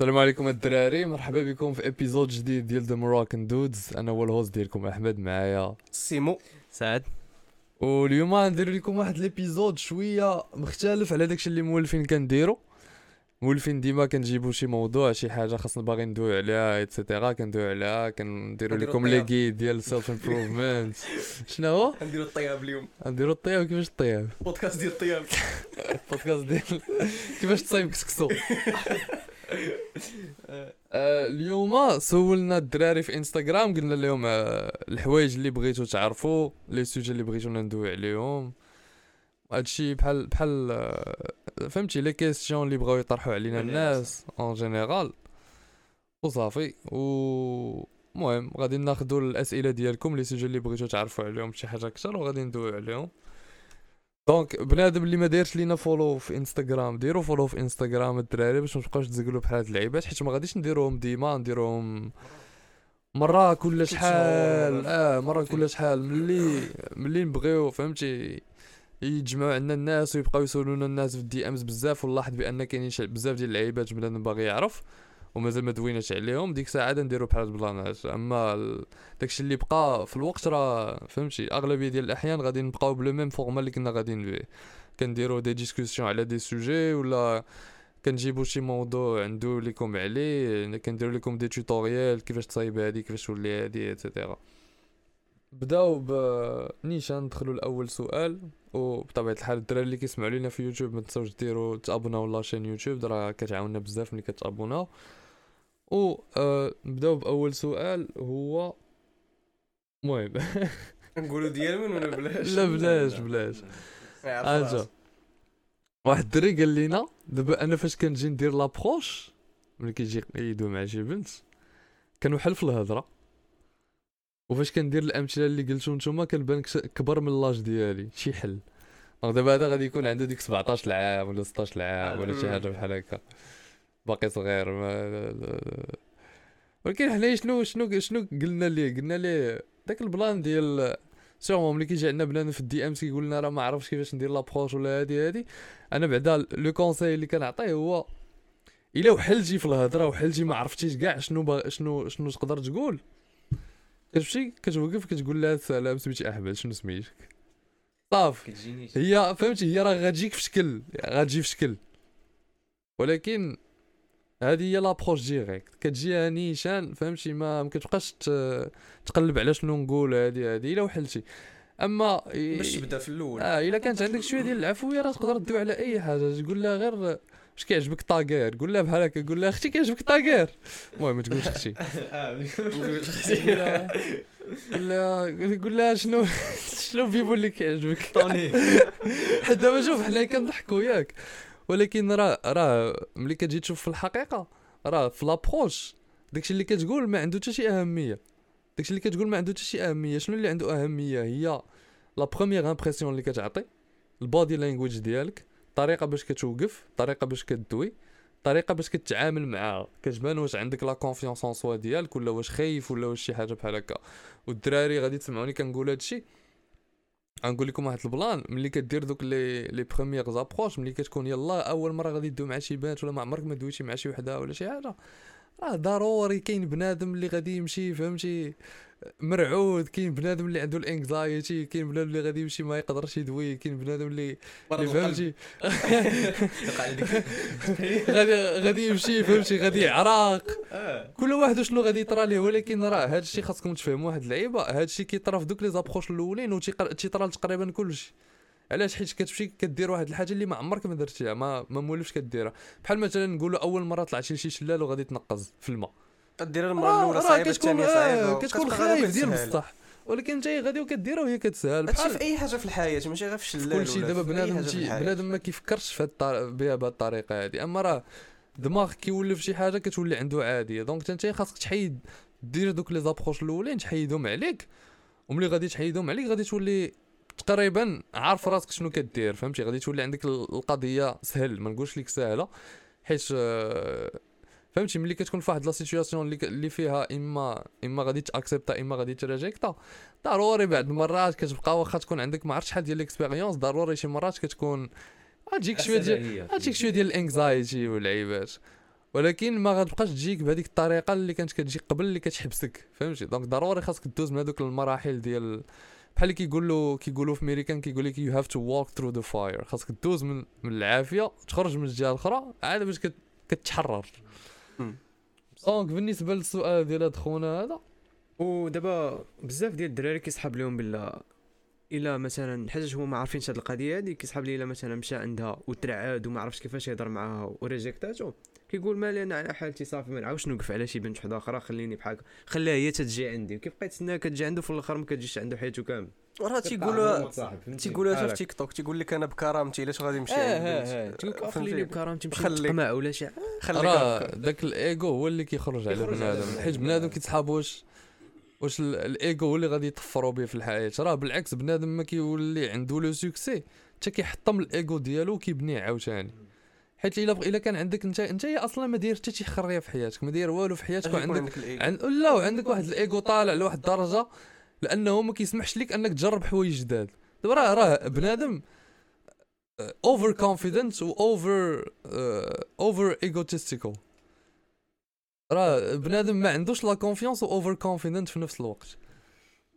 السلام عليكم الدراري. مرحبا بكم في épisode جديد ديال The Moroccan Dudes أنا هو ال host ديالكم أحمد معايا سيمو. سعد. واليوم غندير لكم واحد l'épisode شوية مختلف على داكشي اللي مولفين كنديرو. مولفين ديما كنجيبو شي موضوع شي حاجة خاصنا باغي ندوي عليها et cetera كندوي عليها كنديرو لكم لي. جيد ديال self improvement شنو هو؟ غنديرو الطياب اليوم. غنديرو الطياب. كيفاش الطياب؟ بودكاست ديال الطياب. بودكاست ديال كيفاش تصايب كسكسو؟ اليوم سولنا الدراري في انستغرام قلنا لهم آه، الحوايج اللي بغيتو تعرفوا les sujets اللي بغيتو ندوي عليهم. هادشي بحال بحال آه، فهمتي les questions اللي بغاو يطرحوا علينا الناس en général وصافي. و المهم غادي ناخذوا الأسئلة ديالكم les sujets اللي بغيتو تعرفوا عليهم شي حاجة أكثر وغادي ندوي عليهم. donc بنادم اللي ما دايرش لينا follow في انستغرام ديروا follow في انستغرام الدراري باش ما تبقاوش تزقلوا بحال هاد اللعيبات حيت ما غاديش نديروهم ديما نديروهم مره كل شحال آه مره كل شحال ملي ملي نبغيو فهمتي يتجمعوا عندنا الناس ويبقاو يسولونا الناس في ال DMs بزاف ونلاحظ بان كاينين بزاف ديال اللعيبات بنادم باغي يعرف ومازال ما دويناش عليهم ديك الساعة عاد نديرو بحال البلانات. أما داكشي اللي بقى في الوقت راه فهمتي أغلبية ديال الأحيان غادي نبقاو ب le même format اللي كنا غاديين بيه. كنديرو des discussions على des sujets ولا كنجيبو شي موضوع ندوي لكم عليه كنديرو لكم des tutorials كيفاش تصايب هادي كيفاش تولي هادي et cetera بداو ب نيشان ندخلوا لأول سؤال وبطبيعة الحال الدراري اللي كيسمعوا لينا في يوتيوب ما تنساوش ديروا تابوناو la chaîne يوتيوب راه كتعاوننا بزاف ملي كتابوناو. و آه نبداو بأول سؤال هو المهم. نقولوا ديال من ولا بلاش؟ لا بلاش بلاش. اجا. واحد الدري قال لينا دابا أنا فاش كنجي ندير لابروش ملي كيجي يدو مع شي بنت كنوحل في الهضرة. وفاش كندير الأمثلة اللي قلتو نتوما كنبان كبر من لاج ديالي شي حل. دابا هذا غادي يكون عنده ديك 17 عام ولا 16 عام ولا شي حاجة بحال هكا. باقي صغير ما ولكن حنايا شنو شنو شنو قلنا ليه؟ قلنا ليه داك ال plan ديال segment ملي كيجي عندنا بنادم في ال DM كيقول لنا راه ما عرفتش كيفاش ندير l'approche ولا هادي هادي. أنا بعدا le conseil اللي كنعطيه هو إلا وحلتي في الهضرة وحلتي ما عرفتيش كاع شنو با شنو شنو تقدر تقول. كتمشي كتوقف كتقول لها السلام سميتي أحمد شنو سميتك؟ صافي كتجيني هي فهمتي؟ هي راه غتجيك في شكل غتجي في شكل. ولكن هذه هي l'approche directe. كتجي نيشان فهمتي؟ ما ما كتبقاش تقلب على شنو نقول هذه هذه إلا وحلتي. أما باش تبدا في الأول. آه إلا كانت عندك شوية ديال العفويه راه تقدر تدوي على أي حاجة. تقول لها غير واش كيعجبك طاغير قول لها بحال هكا قول لها أختي كيعجبك طاغير المهم ما تقولش أختي. قول لها قول لها شنو شنو بيبو اللي كيعجبك. طوني. حيت دابا شوف حنا كنضحكوا ياك. ولكن راه راه ملي كتجي تشوف في الحقيقة راه في l'approche داكشي اللي كتقول ما عنده حتى شي أهمية. داكشي اللي كتقول ما عنده حتى شي أهمية شنو اللي عنده أهمية؟ هي la première impression اللي كتعطي ال body language ديالك الطريقة باش كتوقف الطريقة باش كدوي الطريقة باش كتعامل معاها كتبان واش عندك la confiance en soi ديالك ولا واش خايف ولا واش شي حاجة بحال هكا. والدراري غادي تسمعوني كنقول هادشي. غنقول لكم واحد ال plan ملي كدير دوك les les premières approches ملي كتكون يلا أول مرة غادي تدوي مع شي بنت ولا ما عمرك ما دويتي مع شي وحدة ولا شي حاجة. راه ضروري كاين بنادم اللي غادي يمشي فهمتي؟ مرعود كاين بنادم اللي عنده ال anxiety كاين بنادم اللي غادي يمشي ما يقدرش يدوي كاين بنادم اللي اللي فهمتي؟ غادي غادي يمشي فهمتي؟ غادي يعرق. كل واحد شنو غادي يطرى ليه ولكن راه هذا الشيء خاصكم تفهموا واحد اللعيبة هذا الشيء كيطرى في دوك لي زابروش الأولين وتيطرى تقريبا كلشي. علاش حيت كتمشي كدير واحد الحاجة اللي ما عمرك ما درتيها ما ما مولفش كديرها. بحال مثلا نقولوا أول مرة طلعتي لشي شلال وغادي تنقز في الماء. دير المرة الأولى صعيبة الثانية صعيبة. كتكون خايف ديال. بصح. ولكن انت غادي وكديرها وهي كتسهل. بحال في أي حاجة في الحياة ماشي غير في الشلال كل شيء ولا دابا بنادم. بنادم ما كيفكرش في بها بهاد الطريقة هادي. أما راه دماغ كيولف شي حاجة كتولي عنده عاديه donc انت خاصك تحيد دير دوك les approches الأولين تحيدهم عليك. وملي غادي تحيدهم عليك غادي تولي تقريبا عارف راسك شنو كدير فهمتي؟ غادي تولي عندك ال- القضية سهل ما نقولش لك سهلة حيت آه، فهمتي؟ ملي كتكون في واحد la situation اللي فيها اما إما غادي تأكسبتا إما غادي تراجيكتا ضروري بعض المرات كتبقى واخا تكون عندك ما عرفتش شحال ديال ال expérience ضروري شي مرات كتكون غتجيك شوية ديال غتجيك شوية ديال ال anxiety والعيبات. ولكن ما غتبقاش تجيك بهذيك الطريقة اللي كانت كتجي قبل اللي كتحبسك فهمتي؟ donc ضروري خاصك دوز من هذوك المراحل ديال بحال اللي كيقولوا كيقولوا في ميريكان كيقول لك you have to walk through the fire خاصك دوز من من العافية تخرج من الجهة الأخرى عاد باش كت- كتحرر. donc بالنسبة للسؤال ديال هاد خونا هذا ودابا بزاف ديال الدراري كيسحاب لهم بلا إلا مثلا حاجة هما ما عارفينش هاد القضية هادي كيسحاب لي إلا مثلا مشى عندها وترعاد وما عرفش كيفاش يهضر معاها وريجيكتاتو كيقول مالي أنا على حالتي صافي ما نعاودش نوقف على شي بنت وحده أخرى خليني بحال هكا. خليها هي تتجي عندي. وكيبقى يتسنى كتجي عنده في الأخر ما كتجيش عنده حياته كامل. راه تيقولوا تيقولوا في تيك توك تيقول لك أنا بكرامتي علاش غادي نمشي آه عند لك آه، فهمتي؟ خليني بكرامتي نمشي. نتقمع ولا شي. خليك راه هكا. داك الايجو هو اللي كيخرج على بنادم. حيت بنادم. كيتسحاب واش واش ال- الايجو هو اللي غادي يطفروا به في الحياة. راه بالعكس بنادم ما كيولي عنده le succès حتى كيحطم الايجو ديالو وكيبنيه عاوتاني. حيت إلا إلا كان عندك انت انت أصلا ما داير حتى شي خرية في حياتك ما داير والو في حياتك وعندك. عن... لا وعندك واحد الإيجو طالع لواحد الدرجة لأنه ما كيسمحش لك أنك تجرب حوايج جداد. دابا راه راه بنادم over confident و over over egotistical راه بنادم ما عندوش la confiance و over confident في نفس الوقت.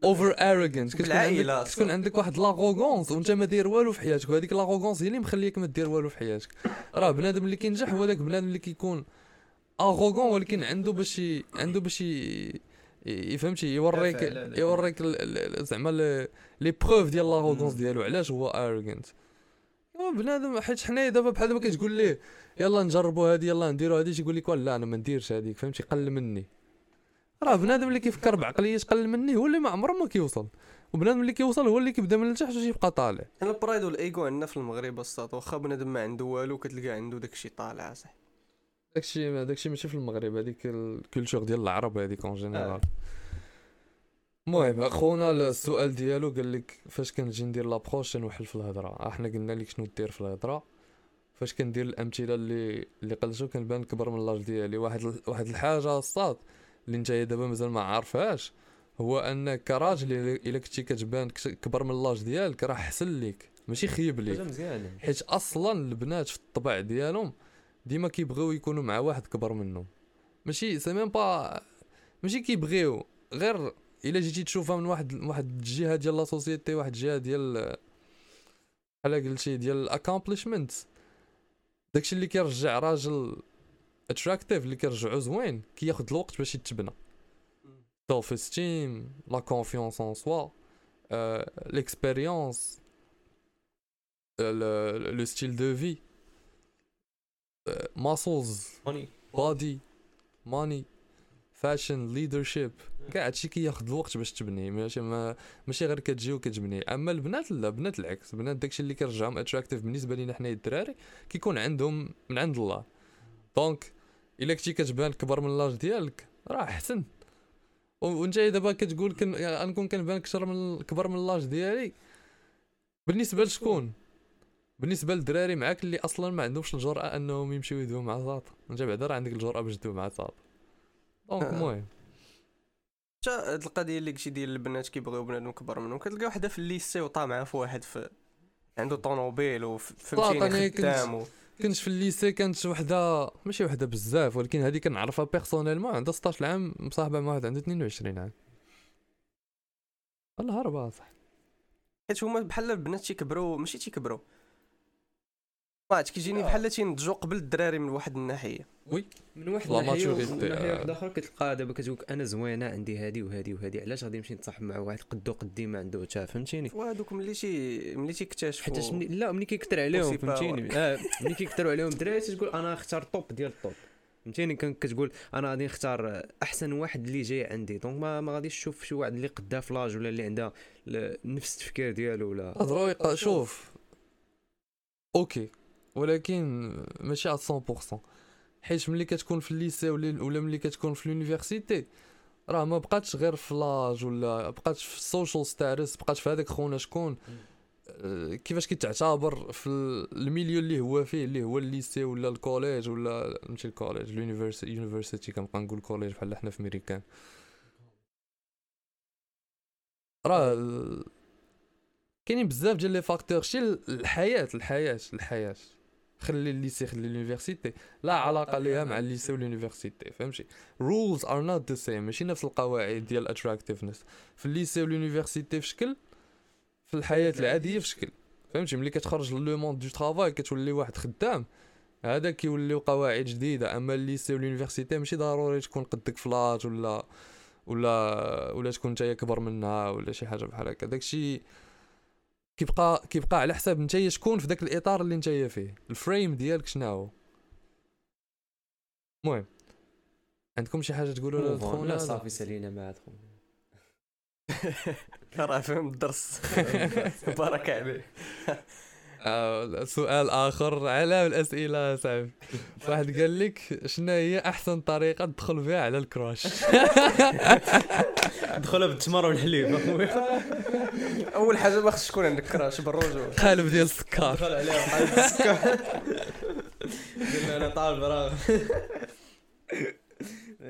over arrogant كتكون عندك عندك واحد l'arrogance وانت ما داير والو في حياتك وهذيك l'arrogance هي اللي مخليك ما دير والو في حياتك راه بنادم اللي كينجح هو داك بنادم اللي كيكون arrogant ولكن عنده باش عنده باش فهمتي يوريك يوريك زعما les- preuves ديال l'arrogance. ديالو علاش هو arrogant بنادم حيت حنايا دابا بحال دابا كتقول ليه يلا نجربوا هادي يلا نديروا هادي تيقول لك لا أنا ما نديرش هذيك فهمتي قل مني راه بنادم اللي كيفكر بعقليه قل مني هو اللي ما عمره ما كيوصل. وبنادم اللي كيوصل هو اللي كيبدا من التحت وتيبقى طالع. أنا ال pride وال ego عندنا في المغرب الساط واخا بنادم ما عنده والو كتلقى عنده داكشي طالع صح. داكشي داكشي ماشي في المغرب هذيك ال culture ديال العرب هذيك en général المهم أخونا السؤال ديالو قال لك فاش كنجي ندير l'approche نوحل في الهضرة؟ إحنا قلنا لك شنو دير في الهضرة. فاش كندير الأمثلة اللي اللي قلتو كنبان كبر من l'âge ديالي. واحد واحد الحاجة الساط اللي انت دابا مازال ما عارفهاش هو انك كراجل إلا كنتي كتبان كت- كبر من l'âge ديالك راه حسن ليك ماشي خيب ليك. حيت أصلا البنات في الطبع ديالهم ديما كيبغيو يكونوا مع واحد كبر منهم. ماشي c'est même pas ماشي كيبغيو غير إلا جيتي تشوفها من واحد واحد الجهه ديال la société واحد الجهه ديال بحال قلتي ديال ال accomplishments داكشي اللي كيرجع راجل attractif اللي كيرجعو زوين كياخد الوقت باش يتبنى self-esteem la confiance en soi l'expérience le style de vie muscles body money fashion leadership كاع هادشي كياخد الوقت باش تبنيه ماشي ما ماشي غير كتجي وكتبني اما البنات لا بنات العكس بنات داكشي اللي كيرجعهم attractif بالنسبة لينا حنا الدراري كيكون عندهم من عند الله donc إلا كنتي كتبان كبر من l'âge ديالك راه أحسن. وأنت دابا كتقول كون غنكون كنبان كثر من كبر من l'âge ديالي. بالنسبة لشكون؟ بالنسبة للدراري معاك اللي أصلا ما عندهمش الجرأة أنهم يمشيو يدويو مع ساط. أنت بعدا راه عندك الجرأة باش تدوي مع ساط. donc آه. المهم. حتى هاد القضية اللي قلتي ديال البنات كيبغيو بنادم كبر منهم كتلقى وحده في ال lycée وطامعه في واحد في عنده طونوبيل وفهمتيني خدام كنت في ال lycée كانت وحدة ماشي وحدة بزاف ولكن هذه كنعرفها personnellement عندها 16 عام مصاحبة مع واحد عنده 22 عام. الله هربي صح. حيت هما بحال البنات تيكبروا ماشي تيكبروا. ما عرفتش كيجيني بحال تينضجوا قبل الدراري من واحد الناحية. من واحد الناحية ومن ناحية. واحدة أخرى كتلقى دابا كتقولك أنا زوينة عندي هادي وهادي وهادي علاش غادي نمشي نتصاحب مع واحد قدو قدي ما عنده حتى فهمتيني؟ وهادوك ملي تي ملي تيكتشفوا حيتاش ملي لا ملي كيكثر عليهم. فهمتيني؟ آه ملي كيكثروا عليهم الدراري تقول أنا اختار top ديال ال top فهمتيني؟ كان كتقول أنا غادي نختار أحسن واحد اللي جاي عندي donc ما, ما غاديش تشوف شي واحد اللي قدها في l'âge ولا اللي عندها نفس التفكير ديالو ولا هضروا شوف. Okay. ولكن ماشي على 100% حيت ملي كتكون في ال lycée ولا ولا ملي كتكون في l'université راه ما بقاتش غير في l'âge ولا بقاتش في ال social status بقات في هذاك خونا شكون. آه، كيفاش كيتعتبر في ال- ال milieu اللي هو فيه اللي هو ال lycée ولا ال collège ولا ماشي ال collège ال university university كنبقى نقول college بحال حنا في américains راه كاينين بزاف ديال les facteurs شي ال- الحياة الحياة الحياة. خلي ال lycée خلي l'université لا علاقة ليها مع ال lycée وال university فهمتي؟ rules are not the same ماشي نفس القواعد ديال ال attractiveness في ال lycée وال university في شكل؟ في الحياة العادية في شكل فهمتي؟ ملي كتخرج le monde de travail كتولي واحد خدام هذا كيوليو قواعد جديدة. أما ال lycée وال university ماشي ضروري تكون قدك ف l'âge ولا ولا ولا تكون نتايا كبر منها ولا شي حاجة بحال هكا. داكشي كيبقى كيبقى على حساب نتايا شكون في داك الإطار اللي نتايا فيه. الفريم ديالك شنو هو المهم عندكم شي حاجة تقولوا لا لخونا صافي سالينا مع خونا راه فهم الدرس. بارك عليه آه سؤال آخر على الأسئلة صاحبي. واحد قال لك شنو هي أحسن طريقة تدخل بها على الكراش؟ دخلها بالتمر والحليب اخويا أول حاجة ما خصش تكون عندك كراش بالرجوع قالب ديال السكر. دخل عليها بحال السكر. قلنا أنا طالب راه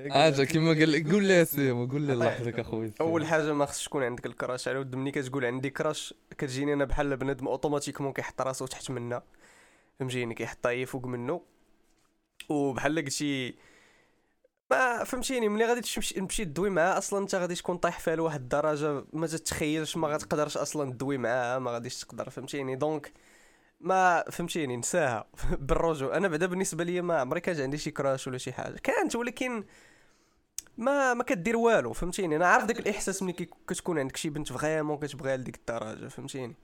حاجة كيما قال لك قول لي سيمو قول لي الله يحفظك اخويا أول حاجة ما خصش تكون عندك الكراش. على ود ملي كتقول عندي كراش كتجيني أنا بحال بنادم أوتوماتيكمون كيحط راسو تحت منا فهمتيني؟ كيحطها هي فوق منه وبحال قلتي فهمتيني ملي غادي تمشي تدوي معاه أصلا أنت غادي تكون طايح فيها لواحد الدرجة ما تتخيلش ما غتقدرش أصلا تدوي معاها ما غاديش تقدر فهمتيني؟ donc ما فهمتيني نساها بالرجولة أنا بعدا بالنسبة لي ما عمري كان عندي شي crush ولا شي حاجة. كانت ولكن ما ما كدير والو فهمتيني؟ أنا عارف داك الإحساس ملي كتكون عندك شي بنت vraiment كتبغيها لديك الدرجة فهمتيني؟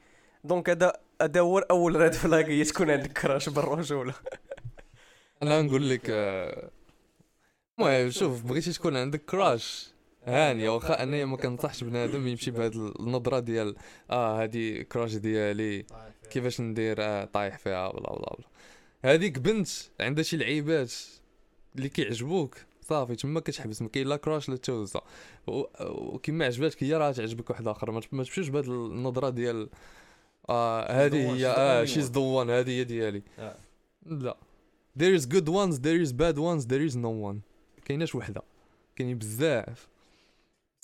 donc هذا هذا هو اول red flag هي تكون عندك crush بالرجولة. أنا نقول لك آه، المهم شوف بغيتي تكون عندك crush. هانية واخا انايا ما كنصحش بنادم يمشي بهاد النظرة ديال آه هادي crush ديالي كيفاش ندير آه طايح فيها bla bla bla. هذيك بنت عندها شي لعيبات اللي كيعجبوك. صافي تما كتحبس ما كاين لا crush لا توزع و- وكما عجباتك هي راه تعجبك واحد آخر. ما تم- ما تمشيش بهاد النظرة ديال آه هذه هي آه she's. the one هذه هي ديالي. آه. لا. There is good ones there is bad ones there is no one. كايناش وحده. كاينين بزاف.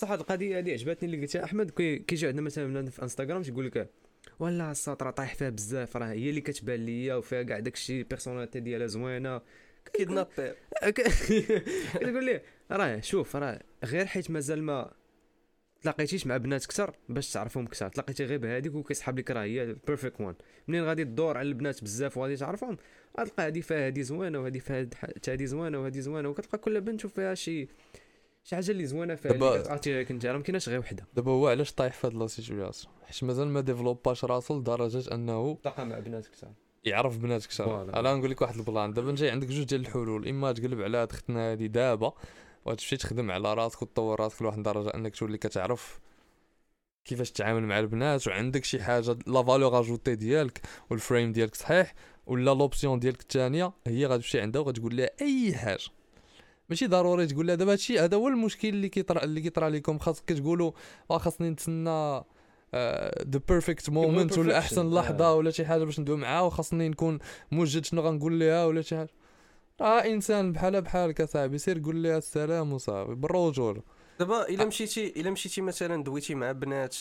صح هاد القضية هادي عجبتني اللي قلتها أحمد كي- كيجي عندنا مثلا بنادم في انستغرام تيقول لك ولا ساط راه طايح فيها بزاف راه هي اللي كتبان ليا وفيها كاع داكشي personality ديالها زوينة. كيدنابير كتقول ليه راه شوف راه غير حيت مازال ما تلاقيتيش مع بنات كثر باش تعرفهم كثر تلاقيتي غير بهذيك وكيسحب لك راه هي ال perfect one منين غادي تدور على البنات بزاف وغادي تعرفهم؟ غتلقى هادي فيها هادي زوينة وهادي فيها هادي زوينة وهادي زوينة وكتلقى كل بنت وفيها شي شي حاجة اللي زوينة فيها دابا- كتعطيها كنت راه ما كايناش غير وحدة. دابا هو علاش طايح في هاد la situation؟ حيت مازال ما développاش راسو لدرجة أنه تلاقى مع بنات كثر يعرف بنات كثر. أنا نقول لك واحد البلان. دابا جاي عندك جوج ديال الحلول. إما تقلب على هاد اختنا هادي دابا وتمشي تخدم على راسك وتطور راسك لواحد الدرجة انك تولي كتعرف كيفاش تتعامل مع البنات وعندك شي حاجة la valeur ajoutée ديالك وال frame ديالك صحيح ولا l'option ديالك الثانية هي غتمشي عندها وغتقول لها أي حاجة ماشي ضروري تقول لها دابا هادشي هذا هو المشكل اللي كيطرا اللي كيطرا لكم خاصك كتقولوا آه خاصني نتسنى the perfect moment ولا. أحسن لحظة آه. ولا شي حاجة باش ندوي معاها وخاصني نكون موجد شنو غنقول لها ولا شي حاجة راه إنسان بحالها بحالك اصاحبي سير قول لها السلام وصافي بالرجوله دابا إلا مشيتي إلا مشيتي مثلا دويتي مع بنات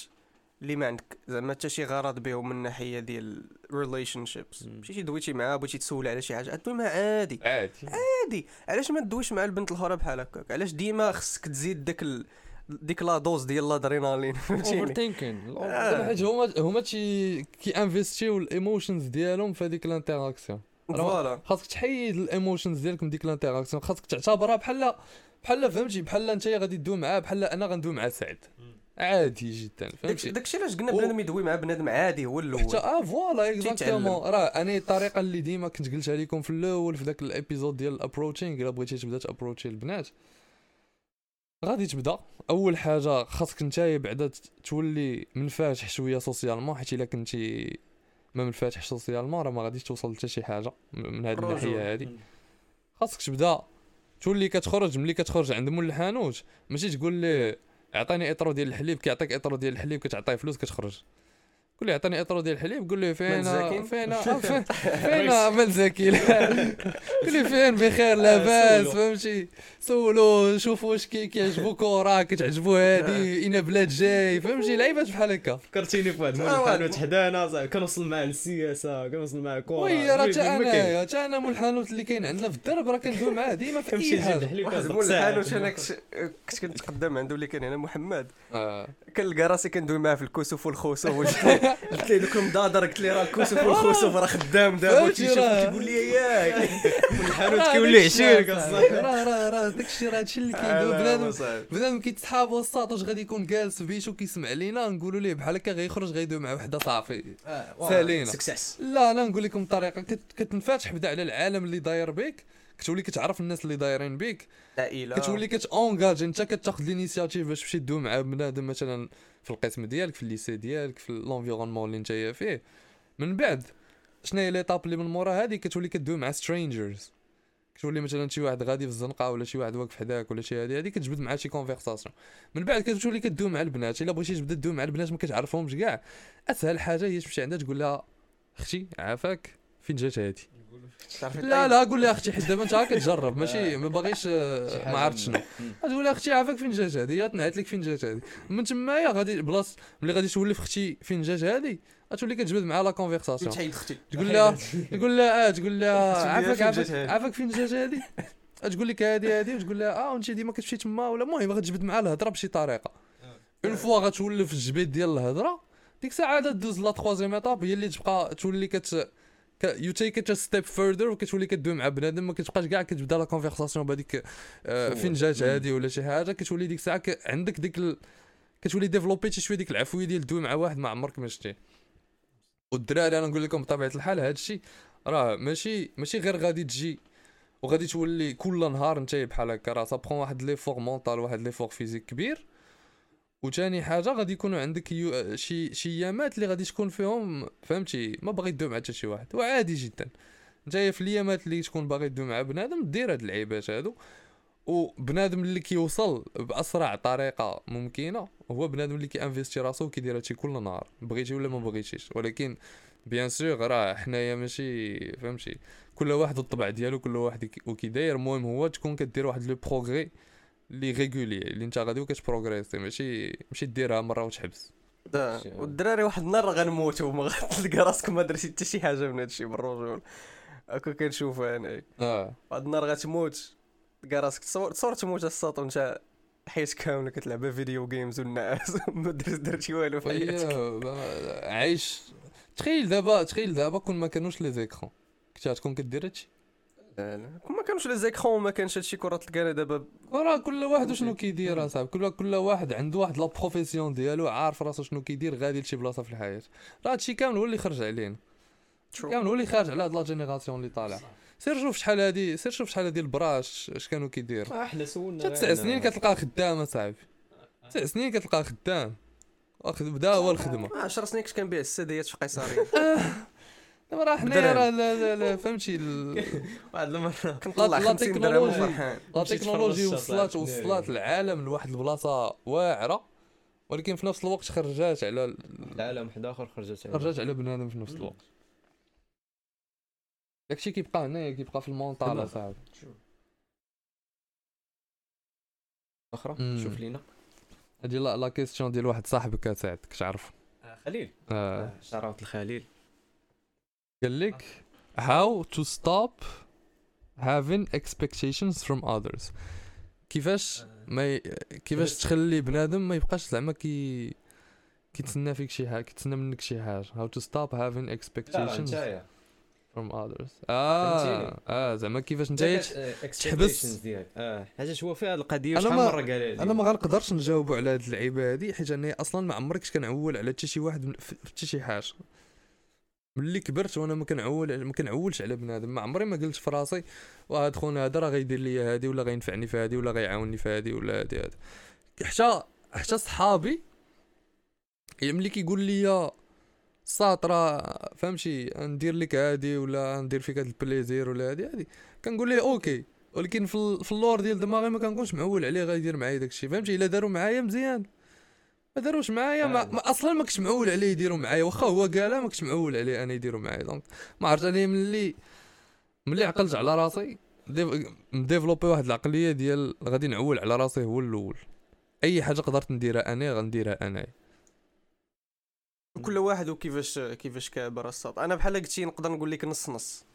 اللي ما عندك زعما حتى شي غرض بهم من الناحيه ديال relationships. مشيتي دويتي معاها بغيتي تسول على شي حاجة عادي. عادي. عادي. علاش ما تدويش مع البنت الأخرى بحال هكاك؟ علاش ديما خصك تزيد داك ال... ديك la dose ديال الادرينالين over فهمتيني؟ thinking آه. حيت هما هما تي كي انفيستيو ال emotions ديالهم في هذيك ال interaction voilà. خاصك تحيد ال emotions ديالك من ديك ال interaction خاصك تعتبرها بحال بحال فهمتي؟ بحال انت غادي تدوي معاه بحال أنا غندوي مع سعد عادي جدا فهمتي؟ داكشي علاش قلنا بنادم يدوي مع بنادم عادي هو حتى الأول آه voilà exactement. راه أنا الطريقة اللي ديما كنت قلتها لكم في الأول في ذاك ال épisode ديال ال approaching إلا بغيتي تبدأ تابروتشي البنات غادي تبدأ. أول حاجة خاصك نتايا بعدا تولي منفتح شوية socialement حيت إلا كنتي ما منفتح socialement راه ما غاديش توصل حتى شي حاجة من هذه. الناحية هذه خاصك تبدا. تولي كتخرج؟ ملي كتخرج عند مول الحانوت. ماشي تقول ليه اعطيني اطرو ديال الحليب كيعطيك اطرو ديال الحليب كتعطيه فلوس كتخرج. قول لي عطيني اطرو ديال الحليب قول له فين ملزاكين؟ فين آه، فين فين ملزاكي لا. قول لي فين بخير لاباس. فهمتي سولو شوفوا واش كي- كيعجبو كره كتعجبو هادي اين بلاد جاي فهمتي لعيبات بحال هكا فكرتيني في واحد آه،. الحانوت حدانا صاحبي كنوصل معاه للسياسه كنوصل معاه كره وي راه كاين. أنا تا أنا مول الحانوت اللي كاين عندنا في الدرب راه كندوي معاه ديما في أي حاجة واحد مول. الحانوت أنا كنت كنت كنتقدم عنده اللي كان هنا محمد آه. كنلقى راسي كندوي معاه في الكسوف والخسوف قلت له له لكم دادر قلت لي راه الكسوف والخسوف راه خدام دابا. تيقول لي ياك. الحانوت كيولي داكشي عشير راه. راه راه راه داكشي راه هادشي اللي كيدوي بنادم بنادم كيتسحاب وسط واش غادي يكون جالس في بيشو كيسمع لينا نقولوا ليه بحال هكا غيخرج غيدوي مع وحدة صافي. سالينا. success لا لا نقول لكم الطريقة كت- كتنفتح بدا على العالم اللي داير بيك. كتولي كتعرف الناس اللي دايرين بيك. عائله كتولي كت engage انت كتأخذ l'initiative باش تمشي تدوي مع بنادم مثلا في القسم ديالك في ال lycée ديالك في l'environnement اللي نتايا فيه. من بعد شنو هي l'étape اللي من مورا؟ هذه كتولي كدوي مع strangers كتولي مثلا شي واحد غادي في الزنقة ولا شي واحد واقف حداك ولا شي هادي هادي كتجبد معاه شي conversation من بعد كتولي كدوي مع البنات. إلا بغيتي تبدا تدوي مع البنات ما كتعرفهمش كاع. أسهل حاجة هي تمشي عندها تقول لها أختي عافاك فين جات هادي؟ لا لا قول لها أختي حيت دابا انت كتجرب ماشي ما باغيش آه، ما عرفت شنو. تقول لها أختي عافاك فين جات هادي؟ هي تنعت لك فين جات هادي. من تمايا غادي بلاص ملي غادي تولف أختي فين جات هادي غتولي كتجبد معها la conversation تحيد أختي تقول لها تقول لها آه تقول لها عافاك عافاك فين جات هادي؟ تقول لك هادي هادي وتقول لها آه وانت ديما كتمشي تما ولا المهم غتجبد معها الهضرة بشي طريقة. une fois غتولف الجبيد ديال الهضرة ديك الساعة عاد دوز la troisième étape هي اللي تبقى تولي كت you take it step further وكتولي كدوي مع بنادم ما كتبقاش كاع كتبدا la conversation بهذيك. فين جات. هادي ولا شي حاجة كتولي ديك الساعة عندك ديك ال... كتولي ديفلوبيتي شوية ديك العفوية ديال دوي مع واحد ما عمرك ما شتيه والدراري أنا نقول لكم بطبيعة الحال هذا الشيء راه ماشي ماشي غير غادي تجي وغادي تولي كل نهار انت بحال هكا راه ت prend واحد l'effort mental واحد l'effort physique كبير وثاني حاجة غادي يكونوا عندك يو... شي شي ايامات اللي غادي تكون فيهم فهمتي؟ ما باغي تدوي مع حتى شي واحد وعادي جدا. انت في الايامات اللي تكون باغي تدوي مع بنادم دير هاد اللعيبات هادو. وبنادم اللي كيوصل بأسرع طريقة ممكنة هو بنادم اللي كيانفيستي راسو وكيدير هادشي كل نهار بغيتي ولا ما بغيتيش. ولكن bien sûr راه حنايا ماشي فهمتي؟ كل واحد الطبع ديالو كل واحد كي- وكي داير المهم هو تكون كدير واحد le progrès اللي régulier اللي انت غادي وكتبروغريسي ماشي ماشي ديرها مرة وتحبس. دا. والدراري واحد النهار غنموتوا وما غتلقى راسك ما درتي حتى شي حاجة من هادشي بالرجول هكا كنشوف أنا آه. واحد النهار غتموت تلقى راسك تصور تصور تموت الساط وانت حياتك كامله كتلعب video games والناس ما درت درتي والو في حياتك. عايش. تخيل دابا تخيل دابا كون ما كانوش لي زيكرون. كنت غتكون كدير هادشي؟ لا لا. ما كانوش les écrans ما كانش هادشي كرة تلقانا دابا؟ راه كل واحد وشنو كيدير أصاحبي. كل كل واحد عنده واحد la profession ديالو عارف راسو شنو كيدير غادي لشي بلاصة في الحياة. راه هادشي كامل هو اللي خرج علينا. كامل هو اللي خارج على هاد la génération اللي طالع. سير شوف شحال هادي سير شوف شحال هادي البراش اش كانوا كيدير إحنا سولنا تسع سنين كتلقاه خدام أصاحبي. تسع سنين كتلقاه خدام. بدا هو الخدمة. 10 سنين كنت كنبيع السديات في قيصرية. راه بدراهم. راه لا- لا- لا فهمتي ال- واحد المرة كنطلع لا 50 درهم technologie. la technologie وصلت صاحبي. وصلت العالم لواحد البلاصة واعرة ولكن في نفس الوقت خرجات على ال- العالم واحد آخر خرجت عليه. خرجات على بنادم في نفس الوقت داكشي كيبقى هنايا كيبقى في ال mental تمام. اصاحبي أخرى. شوف لينا هادي la question ديال واحد صاحبك سعد كتعرف خليل آه. shoutout لخليل قال لك how to stop having expectations from others. كيفاش ما ي... كيفاش بس- تخلي بنادم ما يبقاش زعما كي كيتسنى فيك شي حاجة كيتسنى منك شي حاجة. how to stop having expectations نتايا. from others. آه فهمتيني؟ آه زعما كيفاش expectations ديالك. آه. حاجة هو فيها القضية أنا شحال ما- مرة قالها لي أنا ما غنقدرش نجاوبوا على هاد اللعيبه هادي حيت أنا أصلا ما عمري كنت كنعول على حتى شي واحد حتى شي حاجة. ملي كبرت وأنا ما كنعول ما كنعولش على بنادم. ما عمري ما قلت في راسي وهاد خونا هذا راه غيدير لي هادي ولا غينفعني في هادي ولا غيعاونني في هادي ولا هادي هادي. حتى حتى صحابي ملي كيقول لي راه فهمتي ندير لك هادي ولا ندير فيك هاد ال plaisir ولا هادي هادي. كنقول ليه OK ولكن في اللور ديال دماغي ما كنكونش معول عليه غيدير معايا داكشي. فهمتي؟ إلا داروا معايا مزيان. ما داروش معايا ما, ما أصلا ما كنتش معول عليه يديروا معايا. واخا هو قالها ما كنتش معول عليه أنا يديروا معايا. donc ما عرفت أنا ملي ملي عقلت على راسي dév- مديفلوبي واحد العقلية ديال غادي نعول على راسي هو الأول. أي حاجة قدرت نديرها أنا غنديرها أنا. كل واحد وكيفاش كيفاش كابر الساط أنا بحال قلتي نقدر نقول لك نص نص.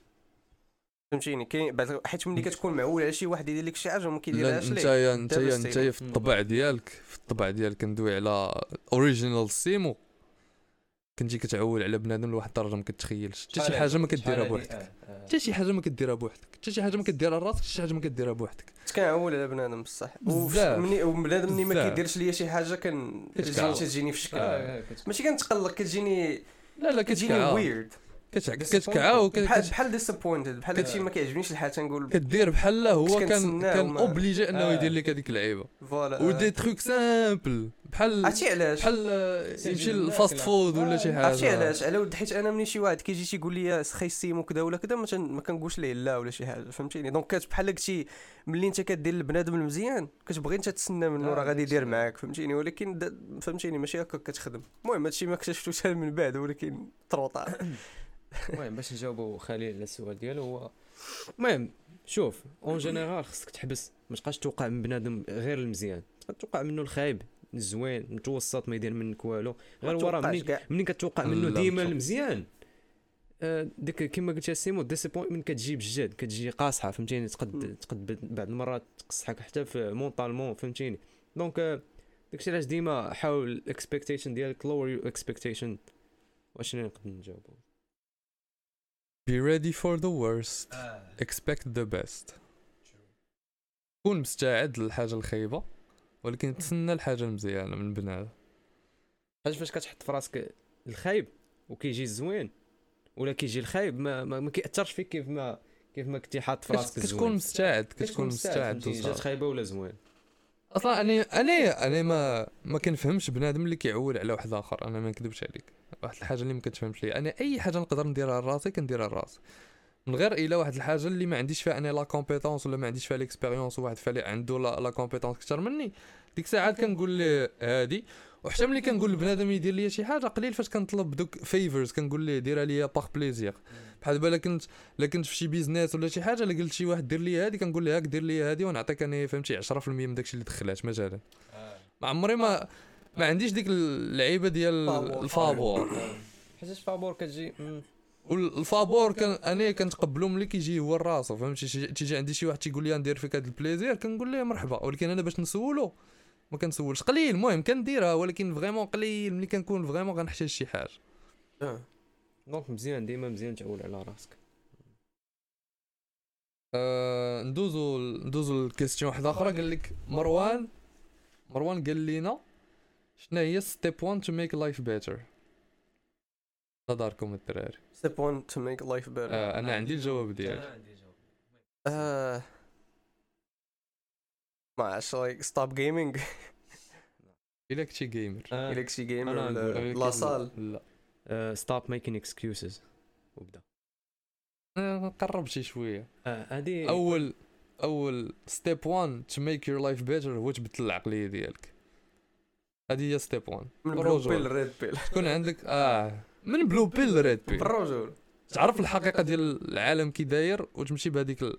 فهمتيني؟ كاين بعد حيت ملي كتكون معول على شي واحد يدير لك شي حاجة وما كيديرهاش ليه؟ نتايا نتايا. نتايا في الطبع ديالك في الطبع ديالك كندوي على original سيمو. كنتي كتعول على بنادم لواحد الدرجه ما كتخيلش. حتى شي حاجة ما كديرها بوحدك. حتى شي حاجة ما كديرها بوحدك. حتى شي حاجة ما كديرها لراسك حتى شي حاجة ما كديرها بوحدك. كنعول على بنادم بصح. وبنادم ملي ما. كيديرش ليا شي حاجة. كتجيني تجيني في شكل. آه، ماشي كنتقلق كتجيني لا لا كتجيني ويرد كتكعا بحال بحال disappointed بحال هادشي ما كيعجبنيش الحال تنقول كدير بحال هو كان كان obligé إنه آه. يدير لك هذيك اللعيبة. voilà. ودي تروك simple بحال عرفتي علاش؟ بحال يمشي. لل fast food ولا شي حاجة. عرفتي علاش؟ على ود حيت أنا ملي شي واحد كيجي تيقول لي خاي السيم وكذا ولا كذا ما, كنقولش ليه لا ولا شي حاجة فهمتيني؟ donc بحال قلتي ملي انت كدير البنادم المزيان كتبغي انت تسنى منه آه، راه غادي. يدير معاك فهمتيني؟ ولكن. فهمتيني؟ ماشي هكا كتخدم. المهم هادشي ما اكتشفتوش من بعد ولكن تروطا. المهم باش نجاوبوا خليل على السؤال ديالو هو المهم شوف en général خصك تحبس ما تبقاش توقع من بنادم غير المزيان. تبقى توقع منه الخايب الزوين المتوسط ما يدير منك والو. غير ورا منين منين كتوقع منه ديما المزيان؟ آه، ديك كما قلت يا سيمو disappointment كتجي بجد كتجي قاصحة فهمتيني؟ تقد تقد بعض المرات تقصحك حتى في mentalement فهمتيني؟ donc آه، داكشي علاش ديما حاول ال expectation ديالك lower your expectation واش نقدر نجاوبو؟ Be ready for the worst. expect the best. كون مستعد للحاجة الخايبة ولكن تسنى الحاجة المزيانة من بنادم حاجة فاش كتحط في راسك الخايب وكيجي الزوين ولا كيجي الخايب ما, ما, ما كيأثرش فيك كيف ما كيف ما كنتي حاط في راسك الزوين. كتكون مستعد كتكون مستعد فهمتيني، جات. خايبة ولا زوين؟ أصلا أنا أنا أنا ما ما كنفهمش بنادم اللي كيعول على واحد آخر أنا ما نكذبش عليك. واحد الحاجة اللي ما كتفهمش ليا أنا أي حاجة نقدر نديرها لراسي كنديرها لراسي. من غير إلا واحد الحاجة اللي ما عنديش فيها أنا لا compétence ولا ما عنديش فيها l'expérience وواحد فالي عنده لا, لا compétence أكثر مني. ديك الساعات كنقول ليه هادي. وحتى ملي كنقول لبنادم يدير لي شي حاجة قليل فاش كنطلب دوك favors كنقول ليه ديرها ليا par plaisir بحال دابا كنت إلا كنت في شي business ولا شي حاجة إلا قلت شي واحد دير لي هادي كنقول ليه هاك دير لي هادي ونعطيك أنا فهمتي 10% من داكشي اللي دخلات مثلا ما عمري ما ما عنديش ديك اللعيبة ديال فابور. الفابور حيتاش فابور كتجي. والفابور كان أنا كنتقبلو ملي كيجي هو راسو فهمتي؟ تيجي عندي شي واحد تيقول لي ندير فيك هذا ال plaisir كنقول ليه مرحبا ولكن أنا باش نسولو ما كنسولش. قليل المهم كنديرها ولكن vraiment قليل ملي كنكون vraiment غنحتاج شي حاجة. آه. donc مزيان ديما مزيان تعول على راسك. آه ندوزو ندوزو ل question واحدة أخرى قال لك مروان مروان قال لينا شنو هي step 1 to make life better داركم الدراري. Step one to make life better? آه أنا عندي الجواب ديالي آه. ما عرفتش like stop gaming. إلا كنتي gamer آه، إلا كشي gamer لك لاصال. لا. stop making excuses. وبدا قرب شي شوية. آه، هادي أول أول step 1 to make your life better هو تبدل العقلية ديالك. هذه هي step 1 من blue. pill red pill تكون عندك؟ آه. من blue pill red pill بالرجل تعرف الحقيقة ديال العالم كي داير وتمشي بهذيك ال...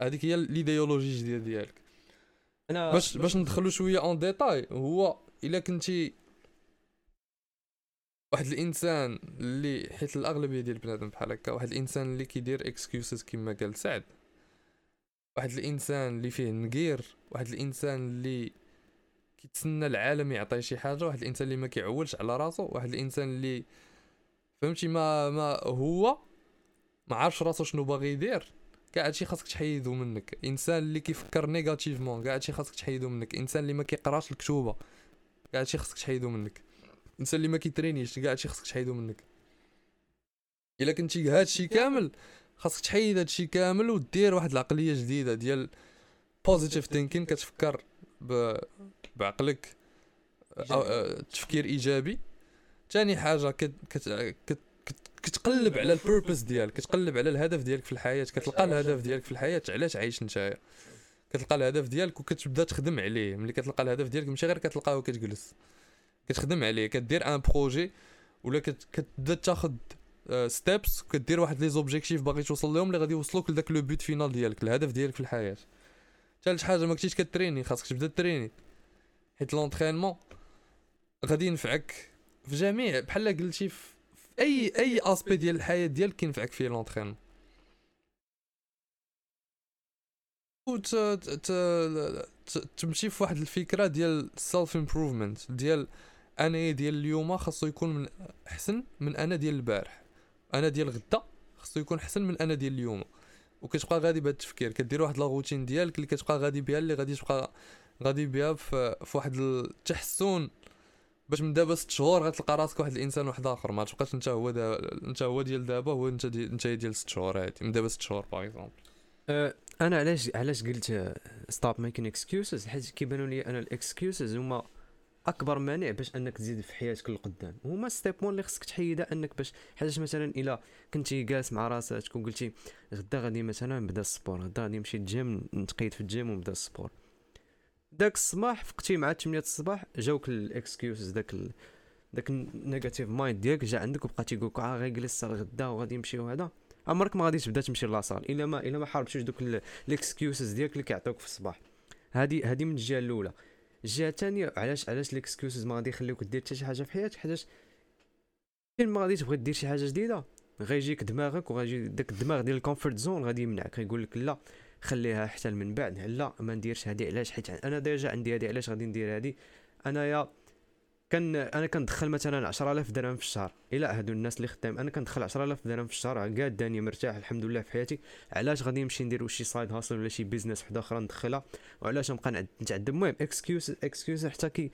هذيك هي الإيديولوجي الجديده ديالك. أنا باش باش ندخلوا شوية en détail هو إلا كنتي واحد الإنسان اللي حيت الأغلبية ديال بنادم بحال هكا واحد الإنسان اللي كيدير excuses كما قال سعد واحد الإنسان اللي فيه نقير واحد الإنسان اللي كيتسنى العالم يعطيه شي حاجة واحد الإنسان اللي ما كيعولش على راسو واحد الإنسان اللي فهمتي؟ ما ما هو ما عارفش راسو شنو باغي يدير. كاع هادشي خاصك تحيدو منك. إنسان اللي كيفكر négativement كاع هادشي خاصك تحيدو منك. إنسان اللي ما كيقراش الكتوبة كاع هادشي خاصك تحيدو منك. الانسان اللي ما كيترينيش كاع هادشي خاصك تحيدو منك. إلا كنتي هادشي كامل خاصك تحيد هادشي كامل ودير واحد العقلية جديدة ديال positive thinking كتفكر. بعقلك تفكير إيجابي. ثاني حاجة كت... كت... كت... كت... كتقلب على ال purpose ديالك كتقلب على الهدف ديالك في الحياة كتلقى الهدف ديالك في الحياة علاش عايش نتايا كتلقى الهدف ديالك وكتبدا تخدم عليه ملي كتلقى الهدف ديالك ماشي غير كتلقاه وكتجلس. كتخدم عليه كدير un projet ولا كت- كتبدا تاخد steps كدير واحد les objectifs باغي توصل لهم اللي غادي يوصلوك لذاك le but final ديالك الهدف ديالك في الحياة. ثالث حاجة ما كنتيش كتريني خاصك تبدا تريني. حيت l'entraînement غادي ينفعك في جميع بحال قلتي في أي أي aspect ديال الحياة ديالك كينفعك فيه l'entraînement وت ت- ت- تمشي في واحد الفكرة ديال self improvement ديال أنا ديال اليوم خاصو يكون من أحسن من أنا ديال البارح. أنا ديال غدا خاصو يكون أحسن من أنا ديال اليوم. وكتبقى غادي بهذا التفكير كدير واحد la routine ديالك اللي كتبقى غادي بها اللي غادي تبقى غادي بها في, في واحد التحسن باش من دابا ست شهور غتلقى راسك واحد الانسان واحد آخر ما تبقاش انت هو انت هو ديال دابا هو انت دي انت ديال ست شهور هادي من دابا ست شهور par exemple أه، أنا علاش علاش قلت stop making excuses حيت كيبانوا لي أنا ال excuses هما أكبر مانع باش أنك تزيد في حياتك للقدام هما step 1 اللي خصك تحيدها أنك باش حيت مثلا إلا كنتي جالس مع راسك وقلتي غدا غادي مثلا نبدا ال sport غدا غادي نمشي الجيم نتقيد في الجيم ونبدا ال sport. داك الصباح فقتي مع 8 الصباح جاوك ال excuses داك ال... داك ال negative mind ديالك جا عندك وبقى تيقول لك آه غيجلس غدا وغادي يمشي وهذا عمرك ما غادي تبدا تمشي la salle إلا ما إلا ما حاربتيش دوك ال excuses ديالك اللي كيعطوك في الصباح. هادي هادي من الجهة الأولى. الجهة الثانية علاش علاش ال excuses ما غادي يخليوك دير حتى شي حاجة في حياتك؟ حيت فين ما غادي تبغي دير شي حاجة جديدة غيجيك دماغك وغيجي داك الدماغ ديال ال comfort zone غادي يمنعك يقول لك لا. خليها حتى من بعد لا ما نديرش هادي. علاش؟ حيت أنا déjà عندي هادي. علاش غادي ندير هادي؟ أنايا كان أنا كندخل مثلا 10000 درهم في الشهر. إلا هادو الناس اللي خدام. أنا كندخل 10000 درهم في الشهر. قاداني مرتاح الحمد لله في حياتي. علاش غادي نمشي ندير شي side hustle ولا شي business وحدة أخرى ندخلها؟ وعلاش نبقى نتعذب؟ المهم excuse excuse حتى كي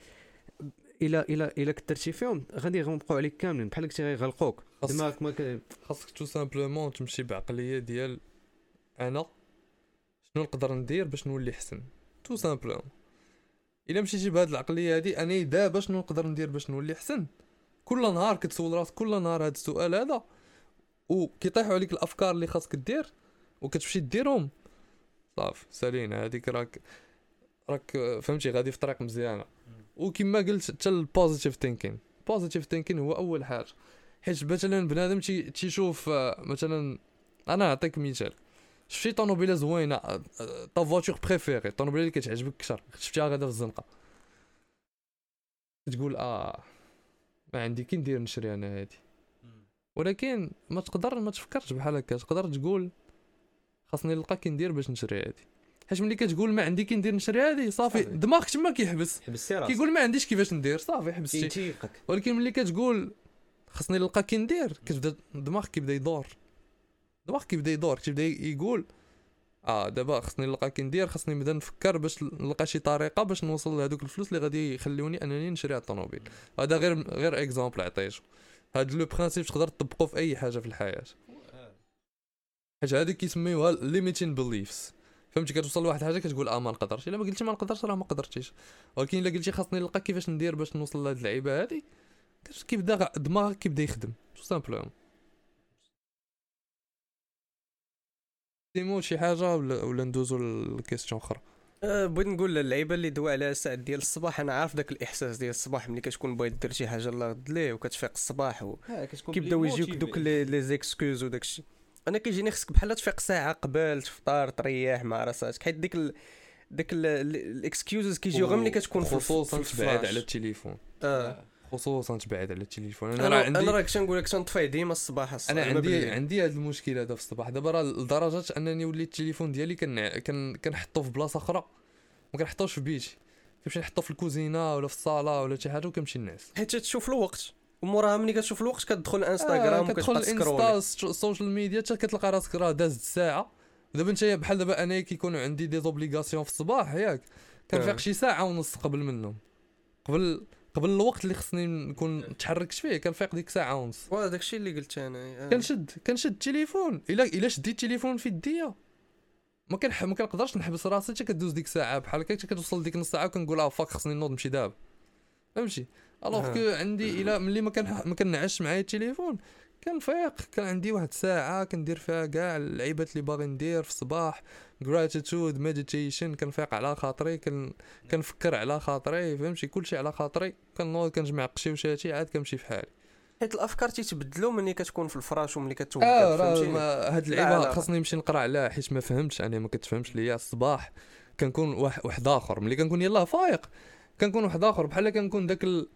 إلى إلى إلى كثرتي فيهم غادي يغمقوا عليك كاملين. بحال قلتي غيغلقوك. دماغك ما. خاصك tout simplement تمشي بعقلية ديال أنا شنو نقدر ندير باش نولي احسن tout simplement إلا مشيتي بهاد العقلية هادي أنا دابا شنو نقدر ندير باش نولي احسن كل نهار كتسول راسك كل نهار هاد السؤال هذا وكيطيحوا عليك الأفكار اللي خاصك دير وكتمشي ديرهم. صافي سالينا. هذيك راك راك فهمتي غادي في طريق مزيانة. وكما قلت حتى ال positive thinking positive thinking هو أول حاجة. حيت مثلا بنادم تي تيشوف آه، مثلا أنا نعطيك مثال. شفتي طوموبيله زوينة ta voiture préférée. الطوموبيله اللي كتعجبك أكثر شفتيها غادا في الزنقة. تقول آه ما عندي كي ندير نشري أنا هادي؟ ولكن ما تقدر ما تفكرش بحال هكا. تقدر تقول خاصني نلقى كي ندير باش نشري هادي. حيت ملي كتقول ما عندي كي ندير نشري هادي صافي. دماغك تما كيحبس. كيقول ما عنديش كيفاش ندير صافي حبستي ولكن ملي كتقول خاصني نلقى كي ندير كتبدا دماغك كيبدا يدور. دماغك كيبدا يدور كيبدا يقول آه دابا خاصني نلقى كي ندير خاصني نبدا نفكر باش نلقى شي طريقة باش نوصل لهذوك الفلوس اللي غادي يخلوني أنني نشري هاد الطوموبيل. هذا غير غير exemple عطيتو هاد le principe تقدر تطبقه في أي حاجة في الحياة. حيت هادي كيسميوها limiting beliefs فهمتي؟ كتوصل لواحد الحاجة كتقول آه ما نقدرش. إلا ما قلتي ما نقدرش راه ما قدرتيش. ولكن إلا قلتي خاصني نلقى كيفاش ندير باش نوصل لهاد اللعيبة هادي كيبدا دماغك كيبدا يخدم. tout simplement ديمو شي حاجة ولا ولا ندوزو ل question أخرى؟ أه بغيت نقول اللعيبه اللي دوا على الساعات ديال الصباح أنا عارف داك الإحساس ديال الصباح ملي كتكون بغيت دير شي حاجة الله غد ليه وكتفيق الصباح و... كيبداو يجيوك دوك les excuses وداك الشيء أنا كيجيني خصك بحال تفيق ساعة قبل تفطر تريح مع راسك حيت ديك ال... ديك ال excuses كيجيو غير ملي كتكون في خصوصا في تبعد. على التليفون. أه. خصوصا تبعد على التليفون. أنا أنا راه أنا عندي راه كنت نقول لك تنطفي ديما الصباح الصباح أنا عندي. عندي هذا المشكل هذا في الصباح. دابا راه لدرجة أنني وليت التليفون ديالي كن كن كنحطو في بلاصة أخرى ما كنحطوش في بيتي. كنمشي نحطو في الكوزينة ولا في الصالة ولا شي حاجة وكنمشي نعس حيت تشوف الوقت. وموراها ملي كتشوف الوقت كتدخل انستغرام آه كتدخل الانستا ال social media حتى كتلقى راسك راه دازت ساعة. دابا انت بحال دابا أنا كيكونوا عندي des obligations في الصباح ياك. كنفيق آه. شي ساعة ونص قبل منهم. قبل قبل الوقت اللي خصني نكون تحركت فيه كنفيق ديك ساعه ونص. وهذا داكشي اللي قلت أنا آه. كنشد كنشد التليفون إلا إلا شديت التليفون في يديا ما كنح ما كنقدرش نحبس راسي حتى كدوز ديك ساعه بحال هكا حتى كتوصل ديك نص ساعة وكنقول آه fuck خصني نوض نمشي دابا. فهمتي؟ alors آه. كو عندي إلا ملي ما كان ما كنعش معايا التليفون كنفيق كان عندي واحد الساعة كندير فيها كاع اللعيبات اللي باغي ندير في الصباح. Gratitude meditation كنفيق على خاطري كن كنفكر على خاطري فهمتي؟ كلشي على خاطري كنوض كنجمع قشيوشاتي عاد كنمشي في حالي. حيت الأفكار تيتبدلوا ملي كتكون في الفراش وملي كتوقف فهمتيني ما- هاد لا. خاصني نمشي نقرأ عليها حيت ما فهمتش أنا ما كتفهمش ليا. الصباح كنكون واحد واحد آخر. ملي كنكون يلاه فايق كنكون واحد آخر. بحال كنكون داك ال...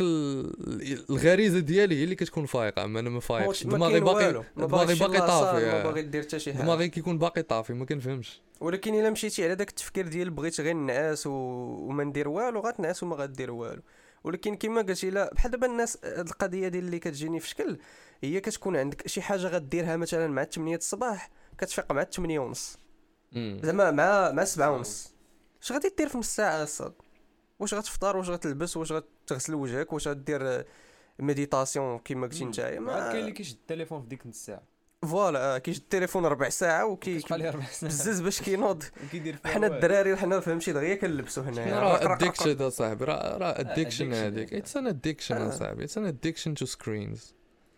ال... الغريزة ديالي هي اللي كتكون فايقة أما أنا ما فايقش ما دماغي باقي دماغي باقي طافي ما آه. باغي دير حتى شي حاجة. دماغي كيكون باقي طافي ما كنفهمش. ولكن إلا مشيتي على داك التفكير ديال بغيت غير نعاس و... وما ندير والو غتنعس وما غدير والو. ولكن كما قلتي لا بحال دابا الناس القضية ديال اللي كتجيني في شكل هي كتكون عندك شي حاجة غديرها مثلا مع 8 الصباح كتفيق مع 8 ونص. زعما مع مع 7 ونص. اش غادي دير في نص ساعة الساط واش غتفطر؟ واش غتلبس؟ واش غتغسل وجهك واش غدير méditation كما قلتي نتايا عاد ما كاين اللي كيشد التليفون في ديك الساعة voilà آه، كيجي التليفون ربع ساعة وكي بزز باش كينوض. حنا. الدراري حنا فهمتي دغيا كنلبسوا هنايا. راه addiction اصاحبي راه راه addiction هذيك. it's an addiction آه. اصاحبي it's an addiction to screens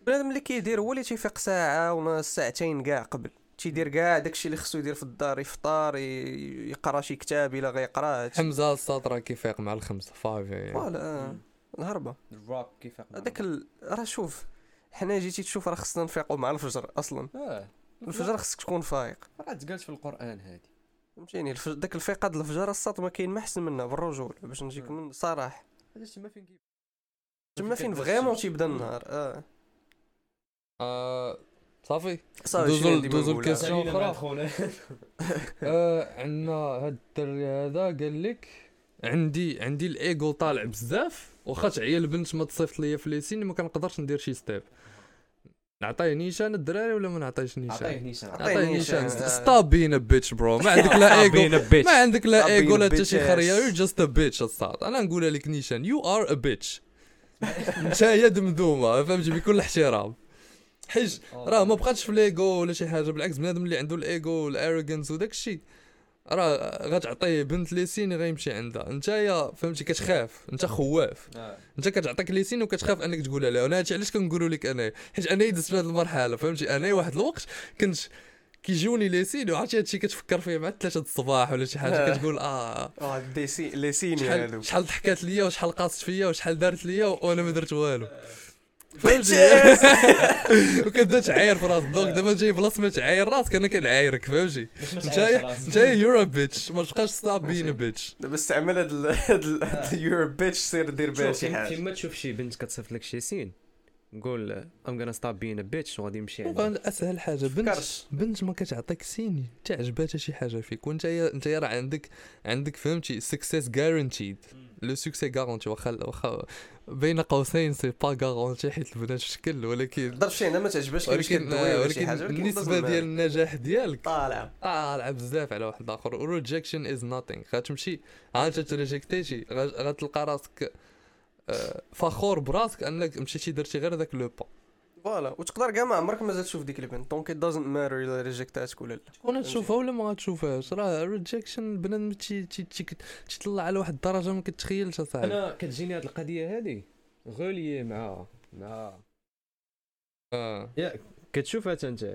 بنادم اللي كيدير هو اللي تيفيق ساعة ونص ساعتين كاع قبل. تيدير كاع داكشي اللي خصو يدير في الدار يفطر يقرا شي كتاب إلا غيقرا. حمزة الساط راه كيفيق مع الخمسة فافي voilà آه، الهربة. الراب كيف هذاك ال... راه شوف حنا جيتي تشوف راه خصنا نفيقوا مع الفجر أصلا. آه. الفجر خصك تكون فايق. راه تقالت في القرآن هادي. فهمتيني؟ الفج... داك الفيقاد الفجر الساط ما كاين ما احسن منه بالرجول باش نجيك من صراحة هذا تما فين كيف تما فين vraiment تيبدا النهار آه. آه، صافي؟ صافي دوزو- دوزو نقولها؟ الكاس- question أخرى. آه عندنا هاد الدري هذا قال لك عندي عندي الايجو طالع بزاف واخا تعيا البنت ما تصيفط ليا في les signes ما كنقدرش ندير شي step. نعطيه نيشان الدراري ولا ما نعطيهش عطيه نيشان نيشان. عطيه نعطيه نيشان. نيشان. آه. stop being bitch bro ما عندك لا ايجو ما عندك لا ايجو لا حتى شي bitch. خريه. you just a bitch الصاط. أنا نقولها لك نيشان you are a bitch نتايا دمدومة فهمتي؟ بكل احترام. حيت راه ما بقاتش في الايجو ولا شي حاجة بالعكس بنادم اللي عنده ال ego وال arrogance وداك الشيء راه غتعطيه بنت les signes غيمشي عندها. نتايا فهمتي كتخاف. انت خواف. انت كتعطيك les signes وكتخاف أنك تقولها لها وأنا هادشي علاش كنقولوا لك أنا؟ حيت أنا دزت في هذه المرحلة فهمتي؟ أنا واحد الوقت كنت كيجوني les signes وعرفتي هادشي كتفكر فيه مع 3 الصباح ولا شي حاجة آه. كتقول آه. آه لي هادو. شحال ضحكات ليا وشحال قاصت فيا وشحال دارت ليا وأنا ما درت والو. فهمتي وكتبدا تعاير في راسك donc دابا جاي بلاصه ما تعاير راسك أنا كنعايرك فهمتي نتايا نتايا you're bitch ما تبقاش stop being bitch دابا استعمل هاد ال- هاد ال- هاد you're bitch سير دير بها شي حاجة كيما تشوف شي بنت كتصيفط لك شي signe قول I'm gonna stop being bitch وغادي يمشي عندها اسهل حاجة بنت بنت ما كتعطيك signe تعجباتها شي حاجة فيك وانت انت راه عندك عندك فهمتي success guaranteed le succès garanti واخا واخا بين قوسين c'est pas garanti حيت البنات شكل ولكن تقدر شي هنا ما تعجبهاش ولكن شي ولكن النسبة ديال. النجاح ديالك طالع. طالعه بزاف على واحد آخر. و rejection is nothing غتمشي عاد ت reject يتي غا- غتلقى راسك آه، فخور براسك أنك مشيتي درتي غير داك le pas. Voilà. وتقدر كاع ما عمرك مازال تشوف ديك البنت. donc it doesn't matter إلا reject اتك ولا لا تكون تشوفها ولا ما غتشوفهاش راه rejection بنادم تي- تي- تي- تيطلع على واحد الدرجة ما كتخيلش أصاحبي. أنا كتجيني هاد القضية هادي. غولي مع مع آه. كتشوفها حتى أنت.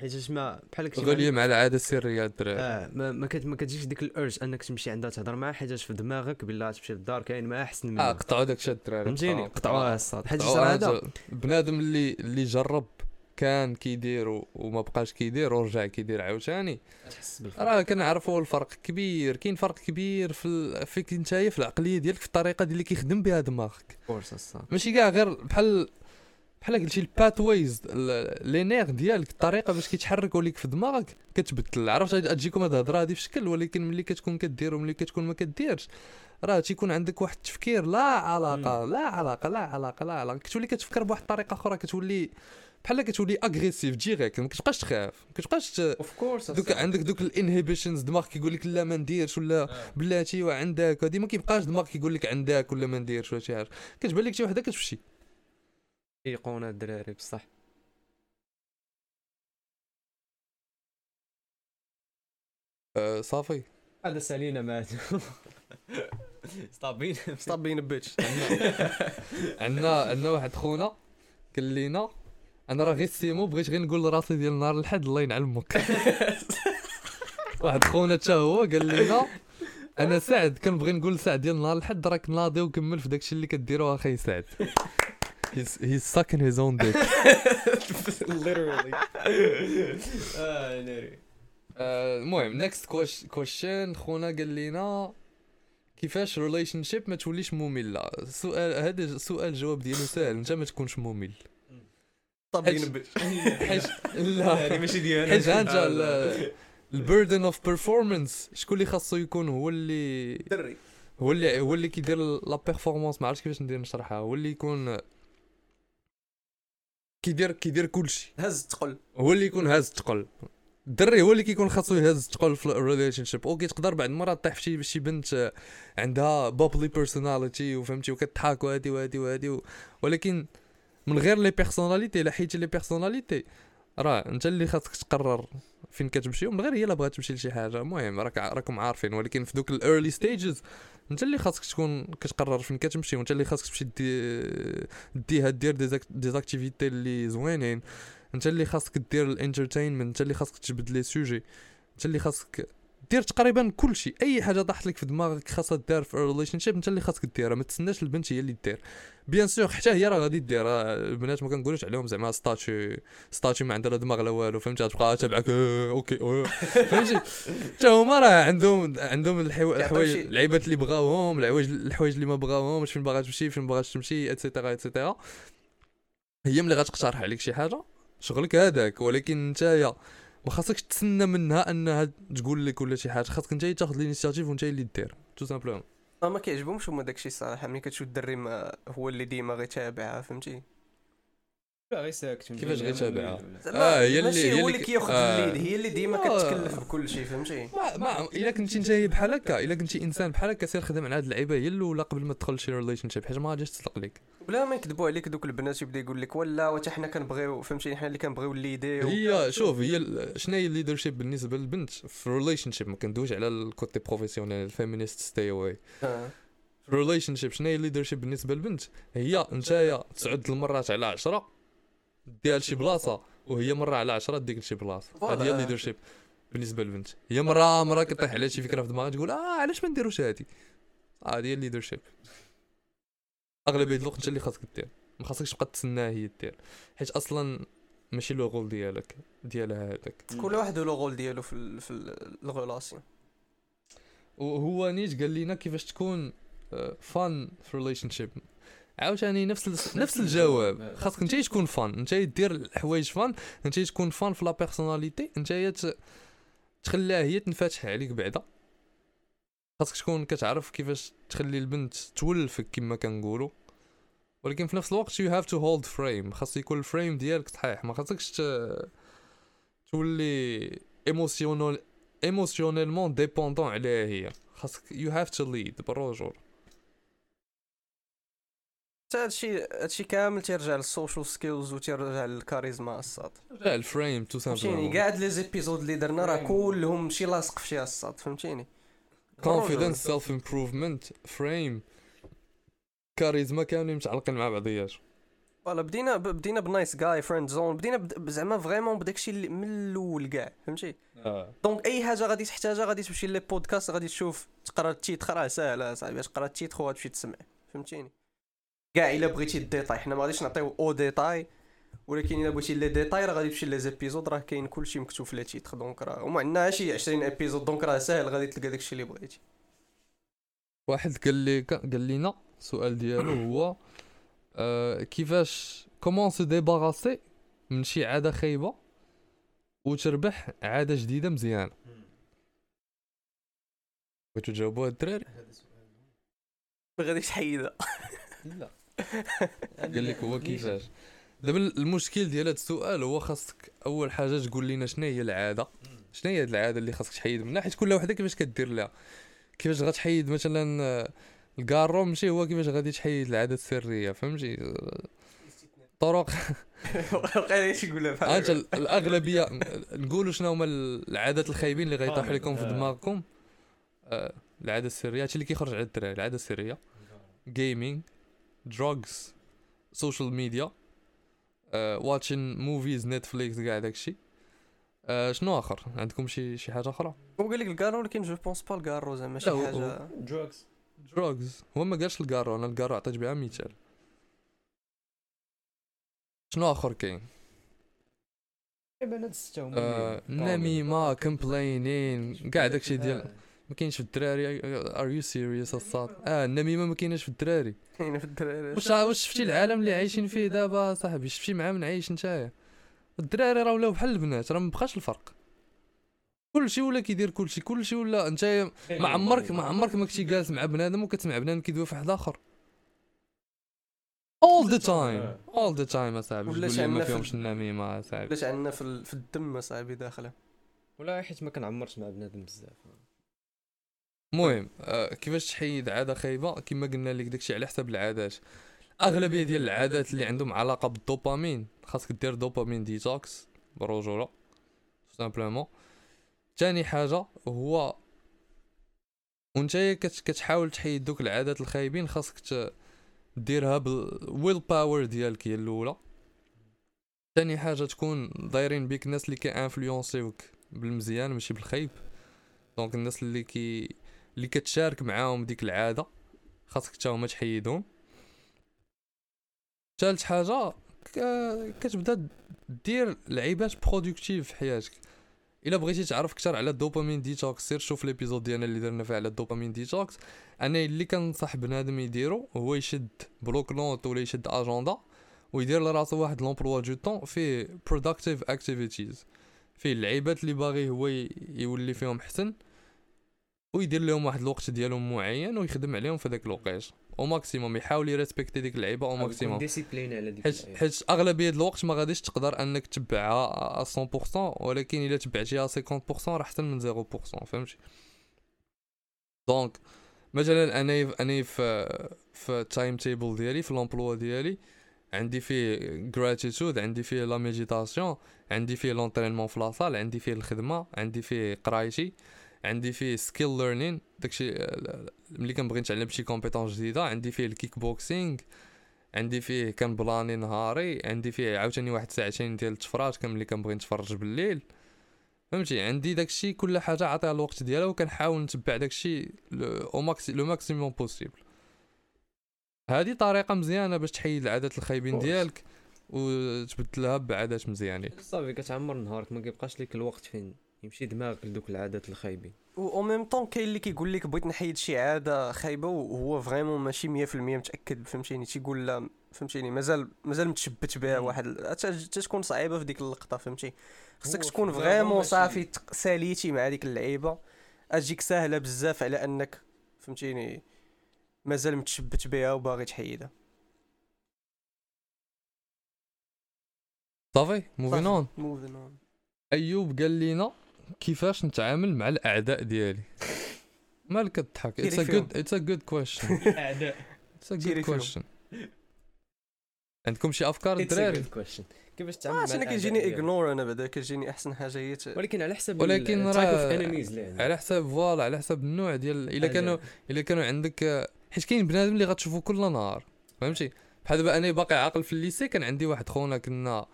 حيت ما بحال هكشي غالية مع العادة السريه الدراري. آه ما ما, كت ما كتجيش ديك ال urge أنك تمشي عندها تهضر معها حيت في دماغك بلا تمشي للدار كاين ما أحسن آه منها قطعوا داك الشيء الدراري فهمتيني؟ قطعوها الصاط. حيت هذا بنادم اللي اللي جرب كان كيدير وما بقاش كيدير ورجع كيدير عاوتاني. تحس بالفرق. راه كنعرفوا الفرق كبير كاين فرق كبير في ال... فيك نتايا في العقلية ديالك في الطريقة ديال اللي كيخدم بها دماغك. ماشي كاع غير بحال بحال قلتي ال pathways les nerfs ديالك الطريقة باش كيتحركوا ليك في دماغك كتبدل. عرفت تجيكم هاد الهضرة هادي في شكل ولكن ملي كتكون كدير وملي كتكون ما كديرش راه تيكون عندك واحد التفكير لا علاقة لا علاقة لا علاقة لا علاقة. كتولي كتفكر بواحد الطريقة أخرى كتولي بحال كتولي agressif direct ما كتبقاش تخاف ما كتبقاش. Of course دوك عندك دوك ال inhibitions دماغ كيقول لك لا ما نديرش ولا بلاتي وعندك هادي ما كيبقاش دماغ كيقول لك عندك ولا ما نديرش ولا شي حاجة. كتبان لك شي وحدة كتمشي. ايقونه الدراري بصح. أه صافي. هذا سالينا مات Stop being stop being bitch. عندنا عندنا واحد خونا قال لينا أنا راه غير سيمو بغيت غير نقول لراسي ديال نهار الحد الله ينعل أمك واحد خونا حتى هو قال لنا أنا سعد كنبغي نقول لسعد ديال نهار الحد راك ناضي وكمل في داكشي اللي كديرو أخي سعد. he's he's sucking his own dick. Literally. آه ناري آه، المهم next question خونا قال لنا كيفاش relationship ما توليش مملة؟ سؤال هذا سؤال الجواب ديالو ساهل انت ما تكونش ممل. طب حيت- لا. هذه ماشي ديالنا. حيت انت ال burden of performance شكون اللي خاصو يكون هو اللي دري. هو اللي هو اللي كيدير la performance ما عرفتش كيفاش ندير نشرحها. هو اللي يكون كيدير كيدير كلشي. هز تقل. هو اللي يكون هاز تقل. الدري هو اللي كيكون خاصو يهز تقل في ال relationship okay تقدر بعد المرات طيح في شي بنت عندها bubbly personality وفهمتي وكتضحك وهادي وهادي وهادي و- ولكن من غير لي personality الا حيتي لي personality راه أنت اللي خاصك تقرر. فين كتمشي؟ ومن غير هي لا بغات تمشي لشي حاجة. المهم راك راكم عارفين. ولكن في دوك ال early stages انت اللي خاصك تكون كتقرر فين كتمشي وانت اللي خاصك تمشي دي ديها دير des activités اللي زوينين. انت اللي خاصك دير ال entertainment انت اللي خاصك تجبد les sujets انت اللي خاصك دير تقريبا كل شيء. أي حاجة طاحت لك في دماغك خاصها دير في relationship أنت اللي خاصك ديرها. ما تسناش البنت هي اللي دير bien sûr حتى هي راه غادي دير البنات ما كنقولوش عليهم زعما statue statue ما عندها لا دماغ لا والو فهمتي؟ تبقى تابعك آه، okay. فهمتي؟ حتى هما راه عندهم عندهم الحوايج اللعيبات اللي بغاوهم الحوايج الحوايج اللي ما بغاوهمش فين باغا تمشي فين باغاش تمشي etcetera etcetera هي ملي غتقترح عليك شي حاجة شغلك هذاك ولكن نتايا ما خاصكش تسنى منها انها تقول لك ولا شي حاجة. خاصك انت تاخذ ال initiative وانت اللي دير tout simplement. آه، ما كيعجبهمش هما داكشي الصراحة. ملي كتشوف الدري هو اللي ديما غيتابعها فهمتي؟ غير ساكت كيفاش غيتابعها؟ زعما آه، هي اللي- ماشي هي هو اللي كياخذ آه. ال lead هي اللي ديما آه. كتكلف بكل شيء فهمتي؟ ما ما إلا كنتي انت بحال هكا إلا كنتي إنسان بحال هكا سير خدم على هاد اللعيبة هي الاولى قبل ما تدخل شي relationship حيت ما غاديش تطلق لك بلا ما يكذبوا عليك دوك البنات يبدأ يقول لك ولا وتا حنا كنبغيو فهمتي؟ حنا اللي كنبغيو الليد هي شوف هي شنو هي ال leadership بالنسبة للبنت؟ في relationship ما كندويش على ال côté professionnel ال feminists stay away. في relationship شنو هي ال leadership بالنسبة للبنت؟ هي نتايا تسعود المرات على 10 ديها لشي بلاصة وهي مرة على 10 ديك لشي بلاصة. هذه هي. ال leadership بالنسبة للبنت. هي مره مرة كطيح عليها شي فكرة في دماغها تقول آه علاش ما نديروش هادي؟ آه، هذه هي ال leadership أغلبية الوقت إنت اللي خاصك دير. ما خاصكش تبقى تسناها هي دير. حيت أصلا ماشي le rôle ديالك ديالها هذاك. كل واحد له رول ديالو في ال- في ال relation وهو نيت قال لنا كيفاش تكون fun في relationship عاوتاني نفس نفس الجواب خاصك انت تكون fun انت دير الحوايج fun انت تكون fun في la personnalité انت تخليها هي تنفتح عليك بعدا. خاصك تكون كتعرف كيفاش تخلي البنت تولفك كما كنقولوا ولكن في نفس الوقت you have to hold frame خاص يكون ال frame ديالك صحيح. ما خاصكش تولي émotionnel émotionnellement dépendant عليها هي. خاصك you have to lead بالرجول حتى هادشي هادشي كامل تيرجع لل social skills وتيرجع للكاريزما الصاط. لا ال frame تا فهمتيني؟ كاع هاد les épisodes اللي درنا راه كلهم شي لاصق في شي الصاط فهمتيني؟ confidence self improvement frame كاريزما كاملين متعلقين مع بعضيات voilà بدينا بدينا ب nice guy friend zone بدينا بد- زعما vraiment بداكشي اللي من الأول كاع فهمتي؟ donc أي حاجة غادي تحتاجها غادي تمشي les podcasts غادي تشوف تقرأ ال titre راه ساهله صاحبي تقرأ ال titre وغتمشي تسمع فهمتيني؟ كاع الا بغيتي الديتاي حنا ما غاديش نعطيو au détail ولكن الا بغيتي les détails راه غادي تمشي les épisodes راه كاين كلشي مكتوب في les titres donc راه وما عندنا شي 20 épisodes donc راه ساهل غادي تلقى داكشي اللي بغيتي واحد قال لي قال لينا السؤال ديالو هو آه كيفاش comment se débarrasser من شي عاده خايبه وتربح عاده جديده مزيانه بغيتو تجاوبوا الدراري ما غاديش تحيدها لا قال لك هو كيفاش. دابا المشكل ديال هذا السؤال هو خاصك أول حاجة تقول لنا شنو هي العادة. شنو هي هاد العادة اللي خاصك تحيد منها؟ حيت كل وحدة كيفاش كدير لها؟ كيفاش غتحيد مثلا آه، الكارو ماشي هو كيفاش غادي تحيد العادة السرية فهمتي؟ آه، طرق. وقيلا شي بحال انت ال- الأغلبية نقولوا شنو هما العادات الخايبين اللي غيطيحوا لكم في دماغكم؟ آه، العادة السرية. هادشي اللي كيخرج على الدراري العادة السرية. gaming drugs social media watching movies نتفليكس كاع داكشي آه شنو آخر؟ عندكم شي شي حاجة أخرى؟ هو قال لك الكارو ولكن je pense pas الكارو زعما شي حاجة. drugs drugs هو ما قالش الكارو أنا الكارو عطيت بها مثال شنو آخر كاين؟ تقريبا هاد هما آه اللي- نميمه complaining كاع داكشي ديال آه. ما كاينش في الدراري are you serious الصاط آه النميمة ما كايناش في الدراري. كاينة في الدراري. واش واش شفتي العالم اللي عايشين فيه دابا صاحبي؟ شفتي مع من عايش نتايا. الدراري راه ولاو بحال البنات راه مبقاش الفرق. كلشي ولا كيدير كلشي كلشي ولا انت ما عمرك ما عمرك ما كنتي جالس مع بنادم وكتسمع بنادم كيدوي في واحد آخر. All the time all the time اصاحبي ولا تقول لي ما فيهمش النميمة اصاحبي علاش عندنا في الدم اصاحبي داخله. ولا حيت ما كنعمرش مع بنادم بزاف. المهم آه كيفاش تحيد عادة خايبة؟ كما قلنا لك داكشي على حسب العادات. أغلبية ديال العادات اللي عندهم علاقة بالدوبامين خاصك دير dopamine detox برجولة simplement ثاني حاجة هو وانت كت- كتحاول تحيد دوك العادات الخايبين خاصك ديرها بال will power ديالك هي الأولى. ثاني حاجة تكون دايرين بيك الناس اللي ك influencerوك بالمزيان ماشي بالخايب. donc الناس اللي كي اللي كتشارك معاهم ديك العادة خاصك حتى هما تحيدهم. ثالث حاجة كتبدا دير لعيبات productive في حياتك. إلا بغيتي تعرف أكثر على ال dopamine detox سير شوف l'épisode ديالنا اللي درنا فيه على ال dopamine detox. أنا اللي كنصح بنادم يديرو هو يشد bloc-notes ولا يشد اجندا ويدير لراسو واحد l'emploi du temps فيه productive activities. فيه اللعيبات اللي باغي هو يولي فيهم حسن. ويدير لهم واحد الوقت ديالهم معين ويخدم عليهم في ذاك الوقت. au maximum يحاول ي respecter ديك اللعيبة au maximum discipline على ديك حيت حيت أغلبية الوقت ما غاديش تقدر أنك تبعها 100% ولكن إلا تبعتيها 50% راه احسن من 0% فهمتي؟ donc مثلا أنا أنا في في ال timetable ديالي في l'emploi ديالي عندي فيه gratitude عندي فيه la méditation عندي فيه l'entraînement في la salle عندي فيه الخدمة عندي فيه قرايتي. عندي فيه skill learning داكشي ملي كنبغي نتعلم شي compétence جديدة عندي فيه الكيك بوكسينغ عندي فيه كن planner نهاري عندي فيه عاوتاني واحد ساعتين ديال التفراج كان ملي كنبغي نتفرج بالليل. فهمتي؟ عندي داكشي كل حاجة عطيها الوقت ديالها وكنحاول نتبع داكشي le au maxi le maximum possible هذه طريقة مزيانة باش تحيد العادات الخايبين. ديالك وتبدلها بعادات مزيانين. صافي كتعمر نهارك ما كيبقاش لك الوقت فين. يمشي دماغك لدوك العادات الخايبين. و au même temps كاين اللي كيقول لك بغيت نحيد شي عادة خايبة وهو vraiment ماشي 100% متأكد فهمتيني؟ تيقول لا فهمتيني؟ مازال مازال متشبت بها. واحد تكون صعيبة في ديك اللقطة فهمتي؟ خصك تكون vraiment صافي ساليتي مع ديك اللعيبة أجيك ساهلة بزاف على أنك فهمتيني؟ مازال متشبت بها وباغي تحيدها. صافي. moving on moving on ايوب قال لنا كيفاش نتعامل مع الأعداء ديالي؟ مالك تضحك؟ it's a good it's a good question اعداء it's a good. question عندكم شي أفكار الدراري؟ كيفاش تعمل مع أنا كيجيني؟ ignore أنا بعدا كيجيني أحسن حاجة هي ولكن على حسب ولكن راه على حساب voilà على حساب النوع ديال إلا هذا- كانوا إلا كانوا عندك آه، حيت كاين بنادم اللي غتشوفو كل نهار فهمتي؟ بحال دابا أنا باقي عاقل في ال lycée كان عندي واحد خونا كنا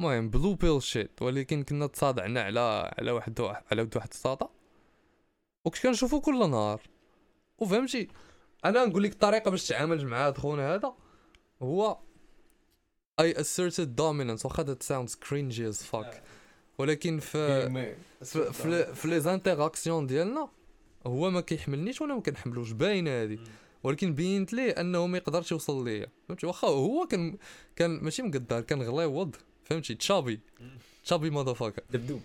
المهم بلو bullshit ولكن كنا تصادعنا على على واحد على واحد الساطا وكنت كنشوفو كل نهار. وفهمتي؟ أنا نقول لك الطريقة باش تتعامل مع هذا خونا هذا هو I asserted dominance واخا that sounds cringy as fuck. ولكن في في في, في لي زانتيراكسيون ديالنا هو ما كيحملنيش وأنا ما كنحملوش. باينة هذه ولكن بينت ليه أنه ما يقدرش يوصل ليا. فهمتي؟ واخا هو كان كان ماشي مقدر كان غليوض فهمتي تشابي تشابي ماذا فاكر دبدوب.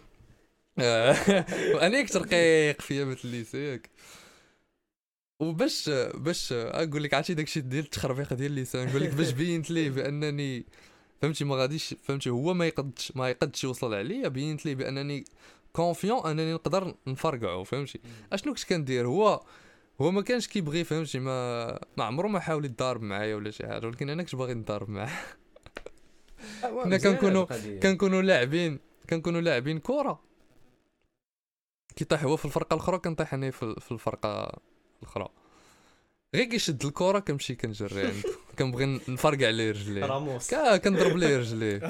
وأنا كنت رقيق في ايامات ال lycée وباش باش أقول لك عرفتي داكشي ديال التخربيق ديال اللسان نقول لك باش بينت ليه بأنني فهمتي ما غاديش فهمتي هو ما يقدش ما يقدش يوصل عليا بينت ليه بأنني confiant أنني نقدر نفرقعو فهمتي؟ أشنو كنت كندير؟ هو هو ما كانش كيبغي فهمتي ما ما عمره ما حاول يتضارب معايا ولا شي حاجة ولكن أنا كنت باغي نضارب معاه. كنا كنكونوا كنكونوا لاعبين كنكونوا لاعبين كره كيطيح هو في الفرقة الأخرى كنطيح أنا في الفرقة الأخرى. غير كيشد الكره كنمشي كنجري عنده كنبغي نفرقع ليه رجليه راموس. كنضرب ليه رجليه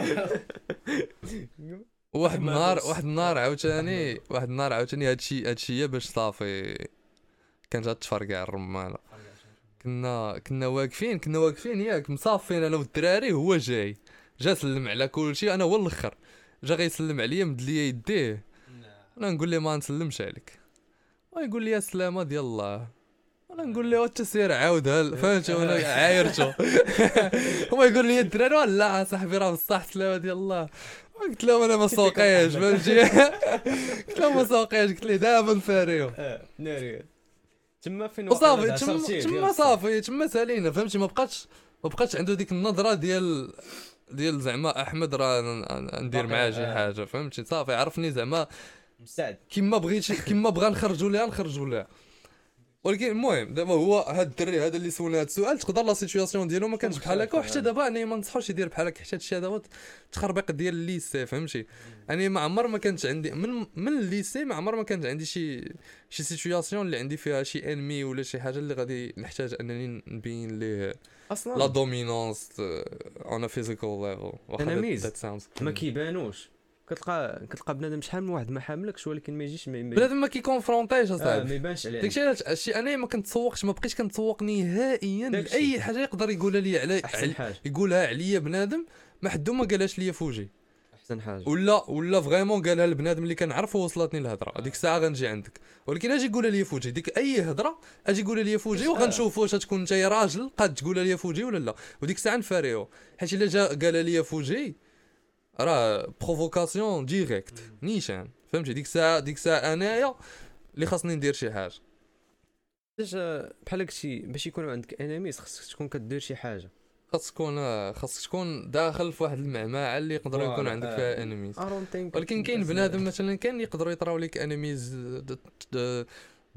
واحد النهار. واحد النهار عاوتاني واحد النهار عاوتاني هادشي هادشي باش صافي كانت غتفرقع الرمانه كنا كنا واقفين كنا واقفين ياك مصافين أنا والدراري هو جاي. جا سلم على كلشي أنا هو الأخر. جا غيسلم عليا مد ليا يديه. أنا نقول ليه ما نسلمش عليك؟ ويقول لي السلامه ديال الله. أنا نقول له انت سير عاودها فهمتي وأنا عايرته هو يقول لي الدراري لا صاحبي راه بصح سلامة ديال الله. قلت لهم أنا ما سوقيش فهمتي قلت لهم ما سوقيش قلت ليه دابا نفاريو آه ناري. تما فين وصافي تما صافي تما سالينا فهمتي؟ ما بقاتش ما بقاتش عنده ديك النظرة ديال ديال زعما احمد راه ندير معاه شي آه. حاجة فهمتي؟ صافي عرفني زعما مستعد. كيما بغيت كيما بغا نخرجوا ليها نخرجوا ليها. ولكن المهم دابا هو هاد الدري هذا اللي سولنا هاد السؤال تقدر la situation ديالو ما كانش بحال هكا وحتى دابا أنا ما نصحوش يدير بحال هكا حتى هادشي هذا هو تخربيق ديال ال lycée فهمتي؟ يعني ما عمر ما كانش عندي من من ال lycée ما عمر ما كانت عندي شي شي situation اللي عندي فيها شي enemy ولا شي حاجة اللي غادي نحتاج أنني نبين ليه لا أصلا dominance on physical level. that sounds ما كيبانوش. كتلقى كتلقى بنادم شحال من واحد ما حاملكش ولكن ما يجيش بنادم ما كي confronti ش آه، اصاحبي ما يبانش عليه داكشي علاش؟ هادشي أنا ما كنتسوقش ما بقيتش كنتسوق نهائيا. لأي حاجة يقدر يقولها لي على أحسن علي حاجة. يقولها عليا بنادم ما حدو ما قالهاش ليا فوجي. أحسن حاجة. ولا ولا vraiment قالها البنادم اللي كنعرفه وصلتني الهضرة. هذيك الساعة غنجي عندك. ولكن أجي يقولها لي فوجي. ديك أي هضرة أجي يقولها لي فوجي وغنشوف واش تكون أنت راجل قاد تقولها لي فوجي ولا لا. وديك الساعة نفاريو. حيت إلا جا قالها لي فوجي راه provocation directe نيشان فهمتي ديك الساعة ديك الساعة انايا اللي خاصني ندير شي حاجة آه، بحال هكشي باش يكون عندك enemies خصك تكون كدير شي حاجة خاصك تكون خاصك تكون داخل في واحد المعمعه اللي يقدر يكون عندك. فيها enemies ولكن كاين بنادم مثلا كان يقدروا يطراو لك انميز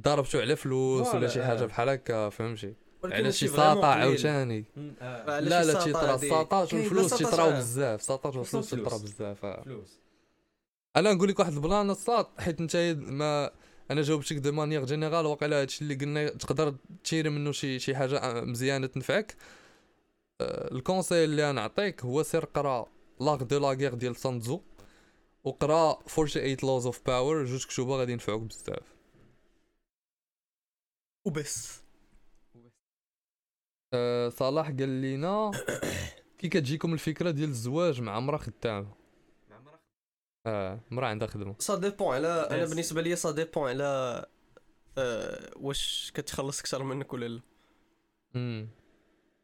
ضربتو على فلوس ولا شي حاجة. بحال هكا فهمتي على ماشي شي فريمون ساطع. عاوتاني آه، على لا شي لا ساطع تيطرا هادي. الساطاج كاين والفلوس بلا تيطراو. بزاف ساطاج والفلوس خصهم تيطرا. بزاف آه. فلوس أنا نقول لك واحد البلان الساط حيت أنت ما أنا جاوبتك دو مانيير جينيرال واقيلا هادشي اللي قلنا تقدر تشيري منه شي شي حاجة آه، مزيانة تنفعك آه، ال conseil اللي أنا نعطيك هو سير قرأ l'art de la guerre ديال Sun Tzu وقرأ 48 Laws of Power جوج كتوبه غادي ينفعوك بزاف وبس أه صلاح قال لينا كي كتجيكم الفكرة ديال الزواج مع مرا خدامة. آه مرا عندها خدمة. سا dépend على أنا. بالنسبة لي ça dépend على آه، واش كتخلص أكثر منك ولا لا. امم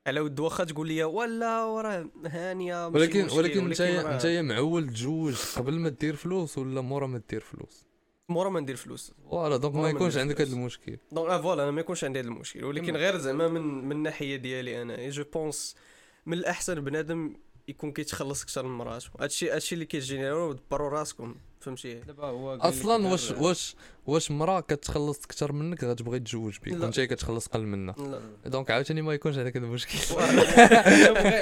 على ود واخا تقول لي ولا وراه هانية ولكن ولكن انت انت معول تجوج قبل ما دير فلوس ولا مورا ما دير فلوس؟ مورا ما ندير فلوس. voilà donc ما يكونش عندك. هذا المشكل. donc آه voilà أنا ما يكونش عندي هذا المشكل. ولكن غير زعما من من الناحية ديالي أنا. je pense من الأحسن بنادم يكون كيتخلص أكثر من مراتو هادشي هادشي اللي كيجيني دبروا راسكم. فهمتي؟ دابا هو أصلا واش واش واش مرا كتخلص أكثر منك غتبغي تجوج بيك لا. وانت كتخلص قل منها. donc عاوتاني ما يكونش عندك هذا المشكل.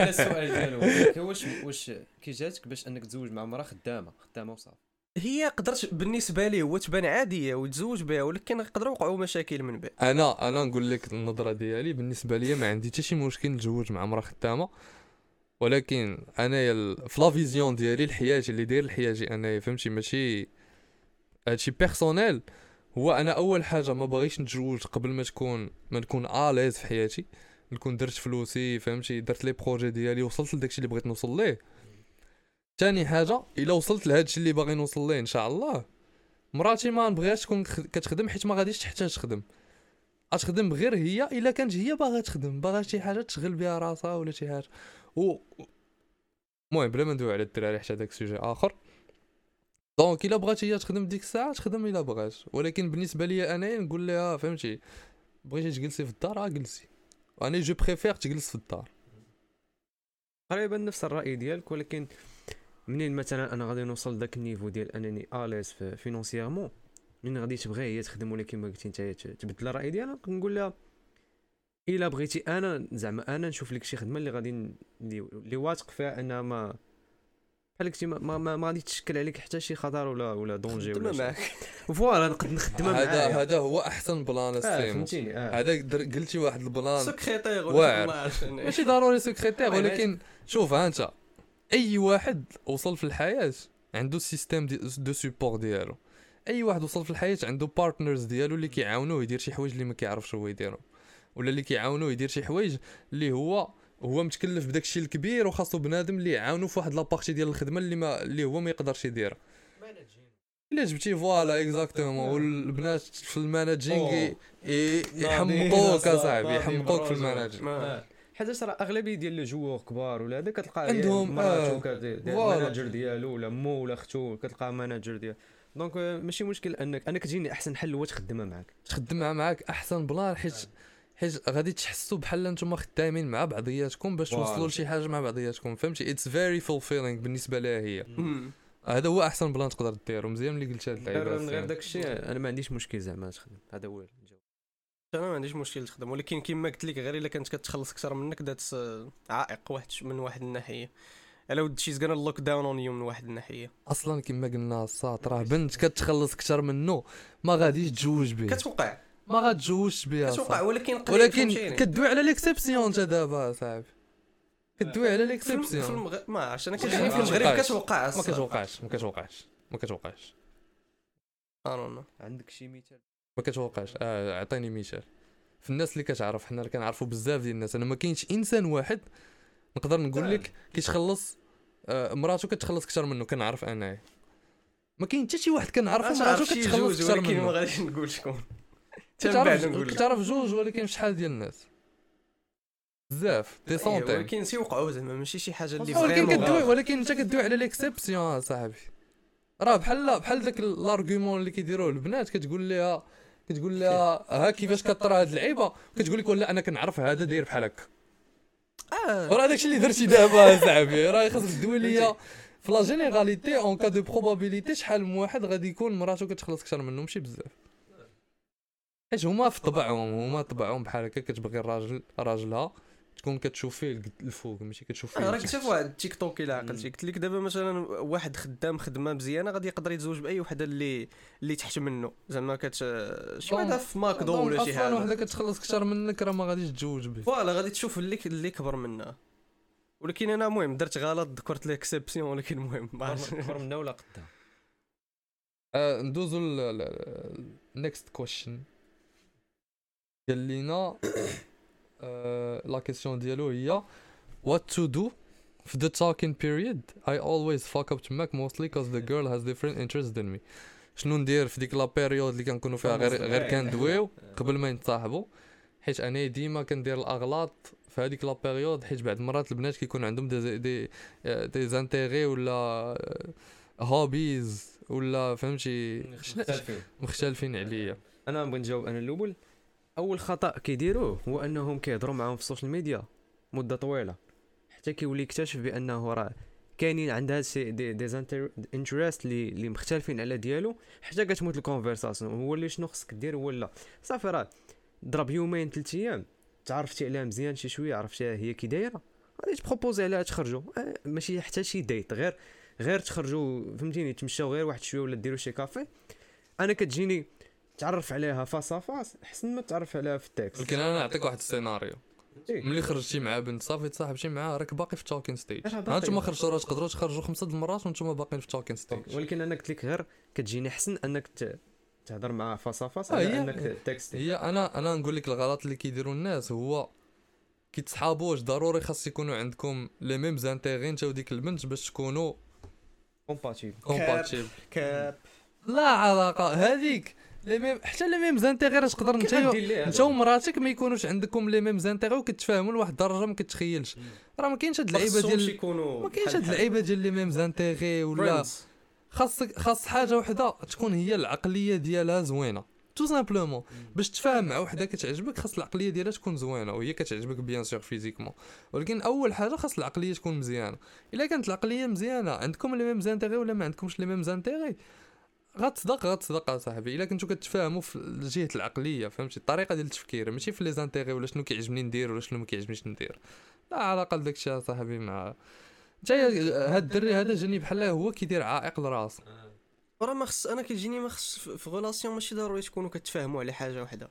السؤال ديالو. واش واش كي جاتك باش أنك تزوج مع مرا خدامة؟ خدامة وصافي. هي قدرت بالنسبة لي هو تبان عادية ويتزوج بها ولكن يقدروا يوقعوا مشاكل من بعد. أنا أنا نقول لك النظرة ديالي بالنسبة لي ما عندي حتى شي مشكل نتزوج مع مرا خدامة. ولكن ال- في la vision ديالي الحياة اللي داير الحياة انايا فهمتي؟ ماشي هادشي personnel هو أنا أول حاجة ما باغيش نتزوج قبل ما تكون ما نكون à l'aise في حياتي. نكون درت فلوسي فهمتي؟ درت لي projet ديالي وصلت لداكشي اللي بغيت نوصل ليه. ثاني حاجة إلا وصلت لهادشي اللي باغي نوصل ليه إن شاء الله. مراتي ما نبغيهاش تكون كتخدم حيت ما غاديش تحتاج تخدم. غتخدم غير هي إلا كانت هي باغا تخدم باغا شي حاجة تشغل بها راسها ولا شي حاجة. و المهم بلا ما ندوي على الدراري حتى داك ال sujet آخر. donc إلا بغات هي تخدم ديك الساعة تخدم إلا بغات. ولكن بالنسبة لي انايا نقول لها فهمتي بغيتي تجلسي في الدار آه جلسي أنا je préfère تجلس في الدار. تقريبا نفس الرأي ديالك ولكن منين مثلا أنا غادي نوصل لذاك ال niveau ديال أنني à l'aise financièrement منين غادي تبغي هي تخدم ولكن ما قلتي انت تبدل الرأي ديالك نقول لها إلا بغيتي أنا زعما أنا نشوف لك شي خدمة اللي غادي اللي واثق فيها أنها ما بحال قلتي ما, ما, ما, ما غادي تشكل عليك حتى شي خطر ولا ولا danger ولا شي. معاك. voilà نقد نخدمها هذا معايا. هذا هو أحسن plan آه السيمو فهمتيني آه. هذا در- قلتي واحد ال plan. سكرتير واعر. ولا. ماشي ضروري سكرتير oui، ولكن شوف ها أنت. أي واحد وصل في الحياة عنده système دي de support ديالو. أي واحد وصل في الحياة عنده partners ديالو اللي كيعاونوه يدير شي حوايج اللي ما كيعرفش هو يديرهم. ولا اللي كيعاونوه يدير شي حوايج اللي هو هو متكلف بداك الشيء الكبير وخاصو بنادم اللي يعاونو في واحد la partie ديال الخدمة اللي ما اللي هو ما يقدرش يديرها إلا جبتي voilà exactement والبنات في ال managing يحمقوك اصاحبي يحمقوك في ال managing ما- حيت راه أغلبية ديال les joueurs كبار ولا هذا كتلقى عندهم، آه، مراتو. manager ديالو ولا مو ولا أختو كتلقى manager ديال. donc آه، ماشي مشكل انك أنا كتجيني أحسن حل هو تخدمها معاك. تخدم مع معاك أحسن plan حيت حيت غادي تحسوا بحال نتوما خدامين مع بعضياتكم باش. توصلوا لشي حاجة مع بعضياتكم فهمتي؟ it's very fulfilling بالنسبة لها هي. هذا هو أحسن plan تقدر ديرو مزيان ملي قلت هاد من غير داك الشيء أنا ما عنديش مشكل زعما تخدم. هذا هو أنا ما عنديش مشكل تخدم ولكن كما قلت لك غير إلا كانت كتخلص أكثر منك داك عائق واحد من واحد الناحية. ألا ود she's gonna look down on you من واحد الناحية. أصلا كما قلنا الساط راه بنت كتخلص أكثر منه ما غاديش تجوج به كتوقع. ما غاتجوجش بها كتوقع. ولكن ولكن. كدوي على l'exception انت دابا صاحبي. كدوي على الم- في l'exception المغرب ما عرفتش أنا ما كنجيني في. المغرب كتوقع ما كتوقعش ما كتوقعش ما كتوقعش. آه عندك شي مثال؟ ما كتوقعش. آه عطيني مثال. في الناس اللي كتعرف حنا اللي كنعرفوا بزاف ديال الناس أنا ما كاينش إنسان واحد نقدر نقول لك كيتخلص آه مراته كتخلص أكثر منه كنعرف انايا ما كاين حتى شي واحد كنعرفو مراته كتخلص أكثر ولكن ما منه غاديش نقول شكون. كتعرف جوج ولكن شحال ديال الناس؟ بزاف دي أيوة، certains ولكن تيوقعوا زعما ماشي شي حاجة اللي ولكن كدوي. ولكن انت كدوي على l'exception صاحبي. راه بحال بحال داك ال argument اللي كيديروه البنات كتقول لها كتقول لها ها كيفاش كطرى هاد اللعيبة؟ كتقول لك ولا أنا كنعرف هذا داير بحال هكا آه. وراه داكشي اللي درتي دابا صاحبي راه خاصك تدوي ليا. في la généralité en cas de probabilité شحال من واحد غادي يكون مراته كتخلص أكثر منه؟ ماشي بزاف. حيت هما في طبعهم هما طبعهم بحال هكا كتبغي الراجل راجلها. تكون كتشوف فيه الفوق ماشي كتشوف فيه راه التحت. قلت في واحد التيك توك إلا عقلتي قلت لك دابا مثلا واحد خدام خدمة مزيانة غادي يقدر يتزوج بأي وحدة اللي اللي تحت منه. زعما كـ شي وحدة في ماكدو ولا شي أصلا حاجة. وحدة كتخلص أكثر منك راه ما غاديش تجوج به فوالا غادي تشوف اللي اللي كبر منها. ولكن أنا المهم درت غلط ذكرت l'exception ولكن المهم ما عرفتش. كبر منا ولا قدها آه، ندوزو ال next question قال لينا آه، la question ديالو هي what to do في the talking period? I always fuck up تماك mostly cause the girl has different interests than me. شنو ندير في ديك la période اللي كنكونوا فيها غير غير كندويو قبل ما ينتصاحبوا حيت أنا ديما كندير الأغلاط في هذيك la période حيت بعض المرات البنات كيكون عندهم دي دي des intérêts ولا hobbies ولا فهمتي؟ مختلفين عليا. أنا بغيت نجاوب أنا الأول. أول خطأ كيديروه هو أنهم كيهضروا معاهم في ال social media مدة طويلة حتى كيولي يكتشف بأنه راه كاينين عندها هادشي des des interests اللي مختلفين على ديالو حتى كتموت ال conversation هو اللي شنو خصك دير هو لا. صافي راه ضرب يومين ثلاث أيام تعرفتي عليها مزيان شي شوية عرفتيها هي كي دايرة غادي ت proposer عليها تخرجوا. آه، ماشي حتى شي date غير غير تخرجوا فهمتيني تمشاو غير واحد شوية ولا ديروا شي كافي أنا كتجيني تعرف عليها face à face احسن ما تعرف عليها في ال text. ولكن أنا نعطيك واحد السيناريو. إيه. ملي خرجتي مع بنت صافي تصاحبتي معاها راك باقي في ال talking stage ها. نتوما خرجتوا راه تقدروا تخرجوا خمسة د المرات وأنتم باقيين في ال talking stage ولكن أنا قلت لك غير كتجيني احسن أنك ت- تهضر معاها face à face آه، على هي- أنك text. هي أنا أنا نقول لك الغلط اللي كيديروا الناس هو كي تصحابوش ضروري خاص يكونوا عندكم les mêmes intérêts انت وديك البنت باش تكونوا compatibles compatibles كاب لا علاقة. هذيك les mêmes حتى les mêmes intérêts راه تقدر انت انت ومراتك ما يكونوش عندكم les mêmes intérêts وكتفاهموا لواحد الدرجة ما كتخيلش. راه ما كاينش هاد اللعيبة ديال ما كاينش هاد اللعيبة ديال les mêmes intérêts ولا خاصك خاص حاجة وحدة تكون هي العقلية ديالها زوينة. tout simplement باش تفاهم مع وحدة كتعجبك خاص العقلية ديالها تكون زوينة وهي كتعجبك bien sûr physiquement ولكن أول حاجة خاص العقلية تكون مزيانة. إلا كانت العقلية مزيانة عندكم les mêmes intérêts ولا ما عندكمش les mêmes intérêts غتصدق غتصدق اصاحبي إلا كنتو كتفاهموا في جهه العقلية فهمتي؟ الطريقة ديال التفكير ماشي في les intérêts ولا شنو كيعجبني ندير ولا شنو ما كيعجبنيش ندير. لا علاقه الشيء اصاحبي مع جاي هاد الدري هذا جاني بحال هو كيدير عائق لراسه. راه ما خص أنا كيجيني ما خص في relation ماشي ضروري تكونوا كتفاهموا على حاجة وحدة.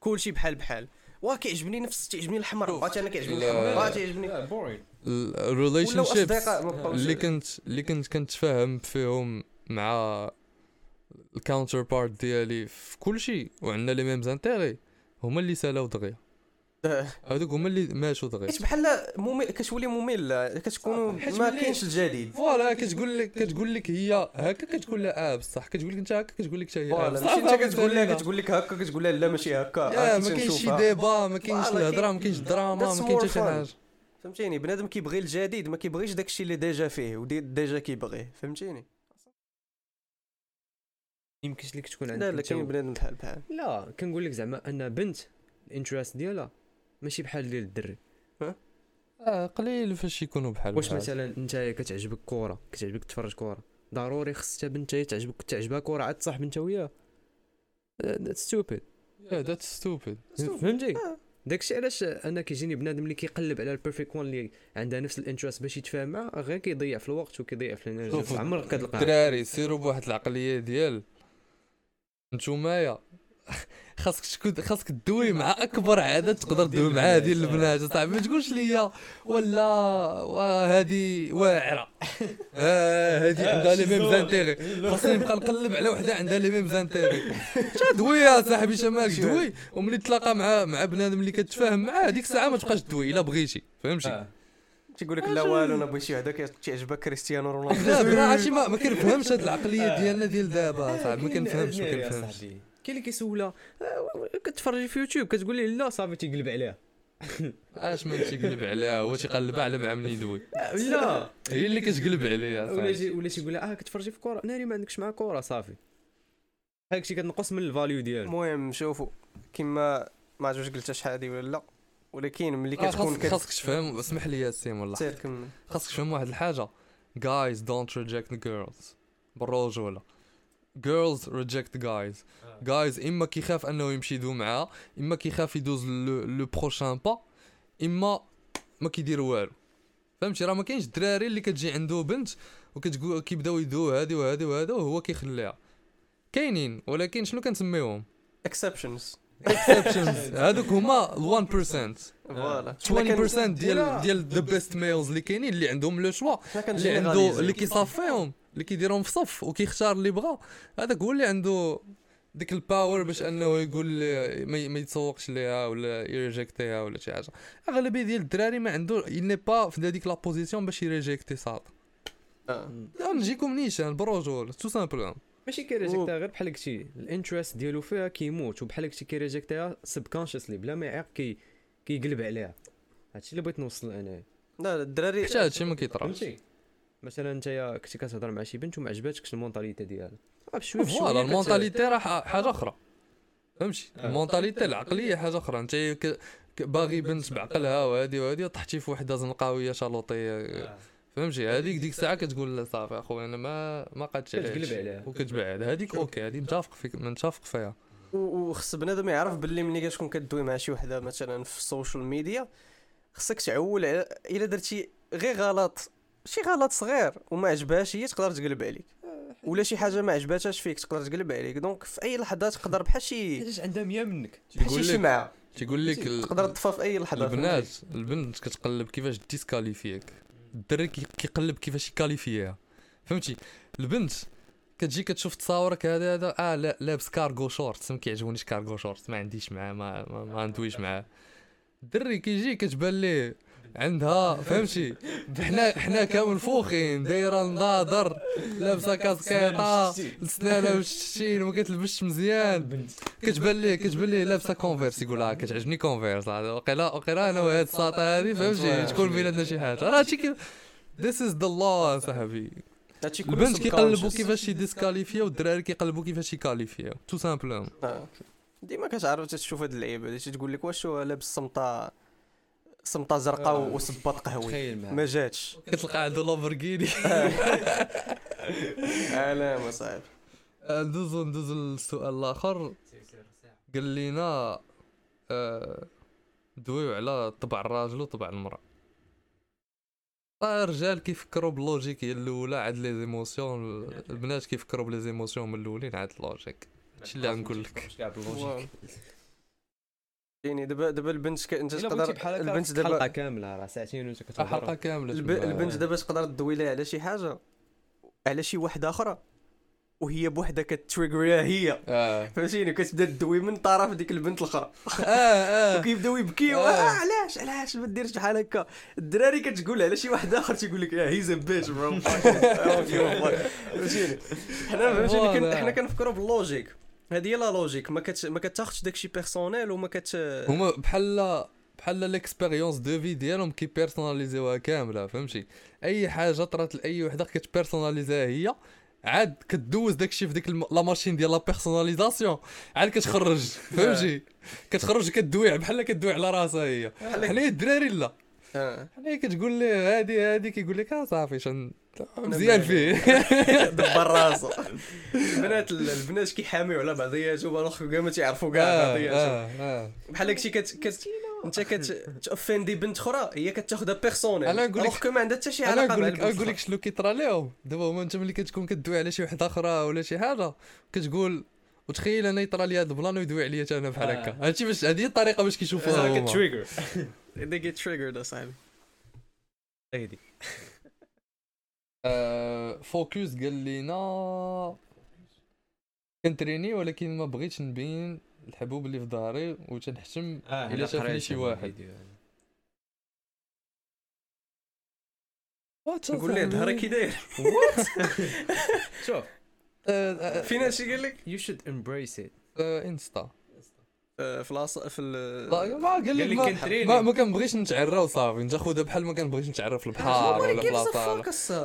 كلشي بحال بحال. واه كيعجبني نفس تعجبني الحمر شوف، بقات أنا كيعجبني لا. الحمر بقات تعجبني boring ال relationships اللي كنت اللي كنت كنتفاهم فيهم مع ال counterpart ديالي في كل شيء وعندنا les mêmes intérêts هما اللي سالاو دغيا. هذوك هما اللي ماشوا دغيا. حيت بحال ممل كتولي ممل كتكون حيت ما كاينش الجديد. voilà كتقول لك كتقول لك هي هكا كتقول لها آه بصح. كتقول لك انت هكا كتقول لك حتى هي آه، voilà ماشي انت كتقول لها. كتقول لك هكا كتقول لها لا ماشي هكا. آه، ما كاينش شي. دابا ما كاينش الهضرة ما كاين- كاينش الدراما ما كاينش شي. حاجة. فهمتيني؟ بنادم كيبغي الجديد ما كيبغيش داكشي اللي déjà فيه ودي déjà كيبغيه فهمتيني؟ يمكنش لك تكون عندك لا كاين بنادم بحال بحال. لا كنقول لك زعما أن بنت ال interest ديالها ماشي بحال ديال الدري. آه قليل فاش يكونوا بحال واش. مثلا أنت كتعجبك كرة كتعجبك تفرج كرة ضروري خص حتى بنت هي تعجبك تعجبها كرة عاد تصاحب انت وياها stupid Yeah, that's stupid. فهمتي. داكشي علاش أنا كيجيني بنادم اللي كيقلب على ال perfect one اللي عندها نفس ال interest باش يتفاهم معاه غير كيضيع في الوقت وكيضيع في ال energy. عمرك كتلقاه الدراري سيروا بواحد العقلية ديال نتومايا خاصك تكون خاصك تدوي مع أكبر عدد تقدر تدوي معاه ديال البنات. صاحبي ما تقولش ليا ولا هذه واعرة. آه هذه عندها les mêmes intérêts خاصني نبقى نقلب على وحدة عندها les mêmes intérêts دوي يا صاحبي شمالك دوي وملي تلاقى مع مع بنادم اللي كتفاهم معاه ديك الساعة ما تبقاش دوي إلا بغيتي. فهمتي؟ آه. تيقول لك لا والو أنا بغيت شي وحده كتعجبك كريستيانو رونالدو. لا بلا عرفتي ما كنفهمش هاد العقلية ديالنا ديال دابا صاحبي ما كنفهمش ما كنفهمش. كاين اللي كيسولها آه، كتفرجي في يوتيوب كتقول لي لا صافي تيقلب عليها. اش ما تيقلب عليها؟ هو تيقلب على مع من يدوي؟ لا. هي اللي كتقلب عليها ولا ولا تيقول لها آه كتفرجي في كرة ناري ما عندكش مع كرة صافي. هاك شي كتنقص من ال value ديالو. المهم شوفوا كيما ما عرفتش قلتها شحال هادي ولا لا. ولكن ملي آه، كتكون خاصك خاصك تفهم اسمح لي يا سيم والله. كتسير كمل خاصك تفهم واحد الحاجة. Guys don't reject the girls بالرجوله girls reject guys. guys إما كيخاف أنه يمشي يدوي معاها إما كيخاف يدوز لو بروشان با إما ما كيدير والو. فهمتي؟ راه ما كاينش الدراري اللي كتجي عنده بنت وكتقول كيبداو يدوو هادي وهادي وهذا وهو كيخليها. كاينين ولكن شنو كنسميوهم؟ exceptions exceptions. هادوك هما 1% voilà 20% ديال ديال the best males اللي كاينين اللي عندهم le choix اللي عنده اللي كيصافيهم اللي كيديرهم في صف وكيختار اللي بغا هذاك هو اللي عنده ديك ال power باش انه يقول ما ما يتسوقش ليها ولا ي reject يها ولا شي حاجة اغلبيه ديال الدراري ما عنده n'est pas في هذيك la position باش ي reject ي صاد نجيكم نيشان بالرجول tout simplement ماشي كي reject ها غير بحال قلتي ال interest ديالو فيها كيموت وبحال قلتي كي reject ها subconsciously بلا ما يعيق كي كيقلب عليها. هادشي اللي بغيت نوصل انايا لا الدراري حتى هادشي ما كيطراش فهمتي؟ مثلا انت كنتي كتهضر مع شي بنت وما عجباتكش ال mentalité ديالها. آه، بشويه بشويه voilà ال mentalité راه حاجة أخرى. فهمتي؟ آه. ال mentalité العقلية حاجة أخرى. انت باغي بنت بعقلها وهادي وهادي طحتي في وحدة زنقاوية شالوطيه فهمتي؟ هذيك ديك الساعة كتقول صافي أخويا أنا ما ما قادش كتقلب عليها. وكتبعد هذيك okay هذه متفق فيك متفق فيها. وخص بنادم يعرف باللي ملي كتكون كدوي مع شي وحدة مثلا في ال social media خصك تعول على إلا درتي غير غلط شي غلط صغير وما عجبهاش هي تقدر تقلب عليك. ولا شي حاجة ما عجباتهاش فيك تقدر تقلب عليك. donc في أي لحظة تقدر بحال شي حيتاش عندها 100 منك؟ بحال شي لك شمعه تيقول لك تقدر تطفى في أي لحظة. البنات البنت كتقلب كيفاش disqualify ك الدري كي- كيقلب كيفاش ي qualify ها فهمتي؟ البنت كتجي كتشوف تصاورك هذا هذا آه لا لابس cargo short ما كيعجبونيش cargo short ما عنديش معاه ما ما, ما ندويش معاه. الدري كيجي كتبان ليه عندها فهمتي؟ حنا حنا كامل فوخين دايرة نضاضر لابسة كاسكيطه سنانها والشتين وما كتلبسش مزيان. كتبان ليه كتبان ليه لابسة كونفيرس يقول لها كتعجبني كونفيرس وقيلا وقيلا أنا وهاد الساطة هذه فهمتي؟ تكون بيناتنا شي حاجة. راه هادشي this is the law صاحبي. البنت كيقلبوا. كيفاش ي disqualify ا والدراري كيقلبوا كيفاش ي qualify ا tout simplement آه. ديما كتعرف تشوف هاد اللعيبة تقول لك واش لابس سمطه سمطة زرقاء آه. وصباط قهوي. ما جاتش. كتلقى عنده لامبورغيني لا ما صعيب ندوزو ندوزو للسؤال الآخر قال لينا آه، دويو على طبع الراجل وطبع المرأة. آه، الرجال كيفكروا بال logique هي الأولى عاد les émotions البنات كيفكروا ب les émotions من الأولين عاد ال logique هادشي اللي غنقول لك. يعني دابا دابا البنت ك- انت تقدر البنت البنت حلقه دابا كاملة راه ساعتين وانت حلقه كتهضر كاملة الب-. البنت دابا تقدر تدوي لها على شي حاجة على شي واحدة أخرى وهي بوحدها ك trigger يها هي. آه. فهمتيني؟ كتبدا تدوي من طرف ديك البنت الأخرى. آه آه. وكيبداو يبكيو آه. آه علاش؟ علاش ما ديرش بحال هكا؟ الدراري كتقول على شي واحد اخر تيقول لك آه he's bitch bro فهمتيني؟ حنا فهمتيني. حنا كنفكروا بال logique. هذه هي la logique ما كت ما كتاخذش داكشي personnel وما كت هما بحال بحال ليكسبيريونس دو في ديالهم كي بيرسوناليزيوها كاملة فهمتي؟ أي حاجة طرات لأي وحدة كتبيرسوناليزيها هي عاد كدوز داكشي في ديك الم... لا ماشين ديال لا بيرسوناليزاسيون عاد كتخرج فهمتي؟ كتخرج كدوي بحال كدوي على راسها هي. حنا الدراري لا. حنا كتقول ليه هادي هادي كيقول لك آه صافي شن مزيان فيه. دبر راسو البنات البنات كيحاميو على بعضياتهم الآخر كاع ما تيعرفوا كاع آه، بعضياتهم آه، آه. بحال داكشي كت كت أنت كتوفندي بنت أخرى هي كتاخذها بيرسونيل أنا نقول لك- ما عندها حتى شي أنا علاقة نقول مع لك نقول لك. شنو كيطرى لهم دابا هما أنت ملي كتكون كدوي على شي وحدة أخرى ولا شي حاجة كتقول وتخيل أنا يطرى لي هذا البلان ويدوي عليا حتى أنا بحال آه. هكا. هادشي باش هذه هي الطريقة باش كيشوفوها هما. كتريجر they get triggered اصاحبي هيدي آه، فوكس قال لينا كنتريني ولكن ما بغيتش نبين الحبوب اللي في ظهري وتنحشم آه إلا شافني شي واحد. نقول ليه ظهري كي داير. شوف. آه، آه، فين هادشي قال لك يو شود امبريس ات آه، إنستا. آه، في لاص في ال- لا، ما قال لك ما. ما, ما كنبغيش نتعرى وصافي. انت خذها بحال ما كنبغيش نتعرى في البحر. ولا في لاصال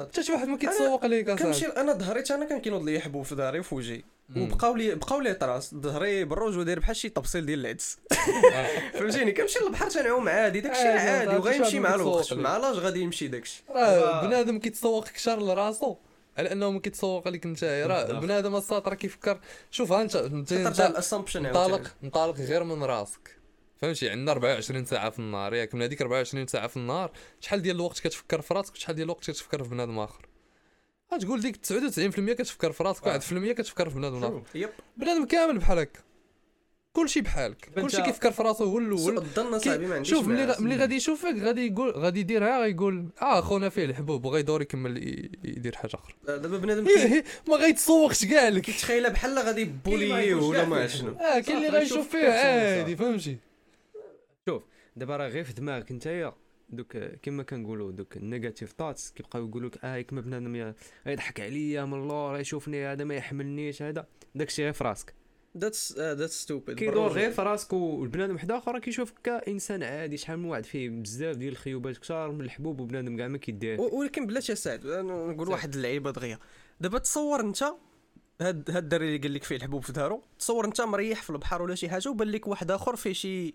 حتى شي واحد ما كيتسوق ليك كنمشي اصاحبي أنا ظهري حتى أنا كان كينوض لي حبوب في ظهري وفي وجهي. وبقاو لي بقاو لي طراس. ظهري بروج وداير بحال شي طبسيل ديال العدس. فهمتيني؟ كنمشي للبحر تنعوم عادي. داكشي عادي، وغيمشي شي مع الوقت. مع لاج غادي يمشي داكشي. راه بنادم كيتسوق كشر لراسو. على انه ما كيتسوق لك انت راه. بنادم الساط راه كيفكر شوف انت انت انطلق انطلق غير من راسك. فهمتي؟ عندنا 24 ساعة في النهار. ياك من هذيك 24 ساعة في النهار شحال ديال الوقت كتفكر في راسك وشحال ديال الوقت كتفكر في بنادم آخر؟ غتقول ديك 99% كتفكر في راسك آه. 1% كتفكر في بنادم آخر. بنادم كامل بحال هكا. كلشي بحالك كلشي كيفكر في راسو هو الأول. الظن صاحبي ما عنديش شوف ملي ملي غادي يشوفك غادي يقول غادي يديرها غيقول آه خونا فيه الحبوب وغيدور يكمل يدير حاجة أخرى. دابا بنادم ما غيتسوقش كاع لك كيتخيلها بحال غادي بوليه ولا ما شنو. آه كاين اللي غيشوف يشوف فيه عادي. فهمتي. دابا راه غير في دماغك نتايا دوك كما كنقولوا دوك النيجاتيف ثوتس كيبقاو يقولوا لك آه كما بنادم يضحك عليا من اللور يشوفني هذا ما يحملنيش هذا. داكشي غير في راسك. ذاتس ذاتس ستوبيد كيدور غير في راسك والبنادم واحد آخر كيشوفك كإنسان عادي شحال من واحد فيه بزاف ديال الخيوبات كثار من الحبوب وبنادم كاع ما كيدير. ولكن بلاتي سعد نقول واحد اللعيبة دغيا. دابا تصور انت هاد هاد الدري اللي قال لك فيه الحبوب في ظهرو تصور انت مريح في البحر ولا شي حاجة وبان لك واحد آخر فيه شي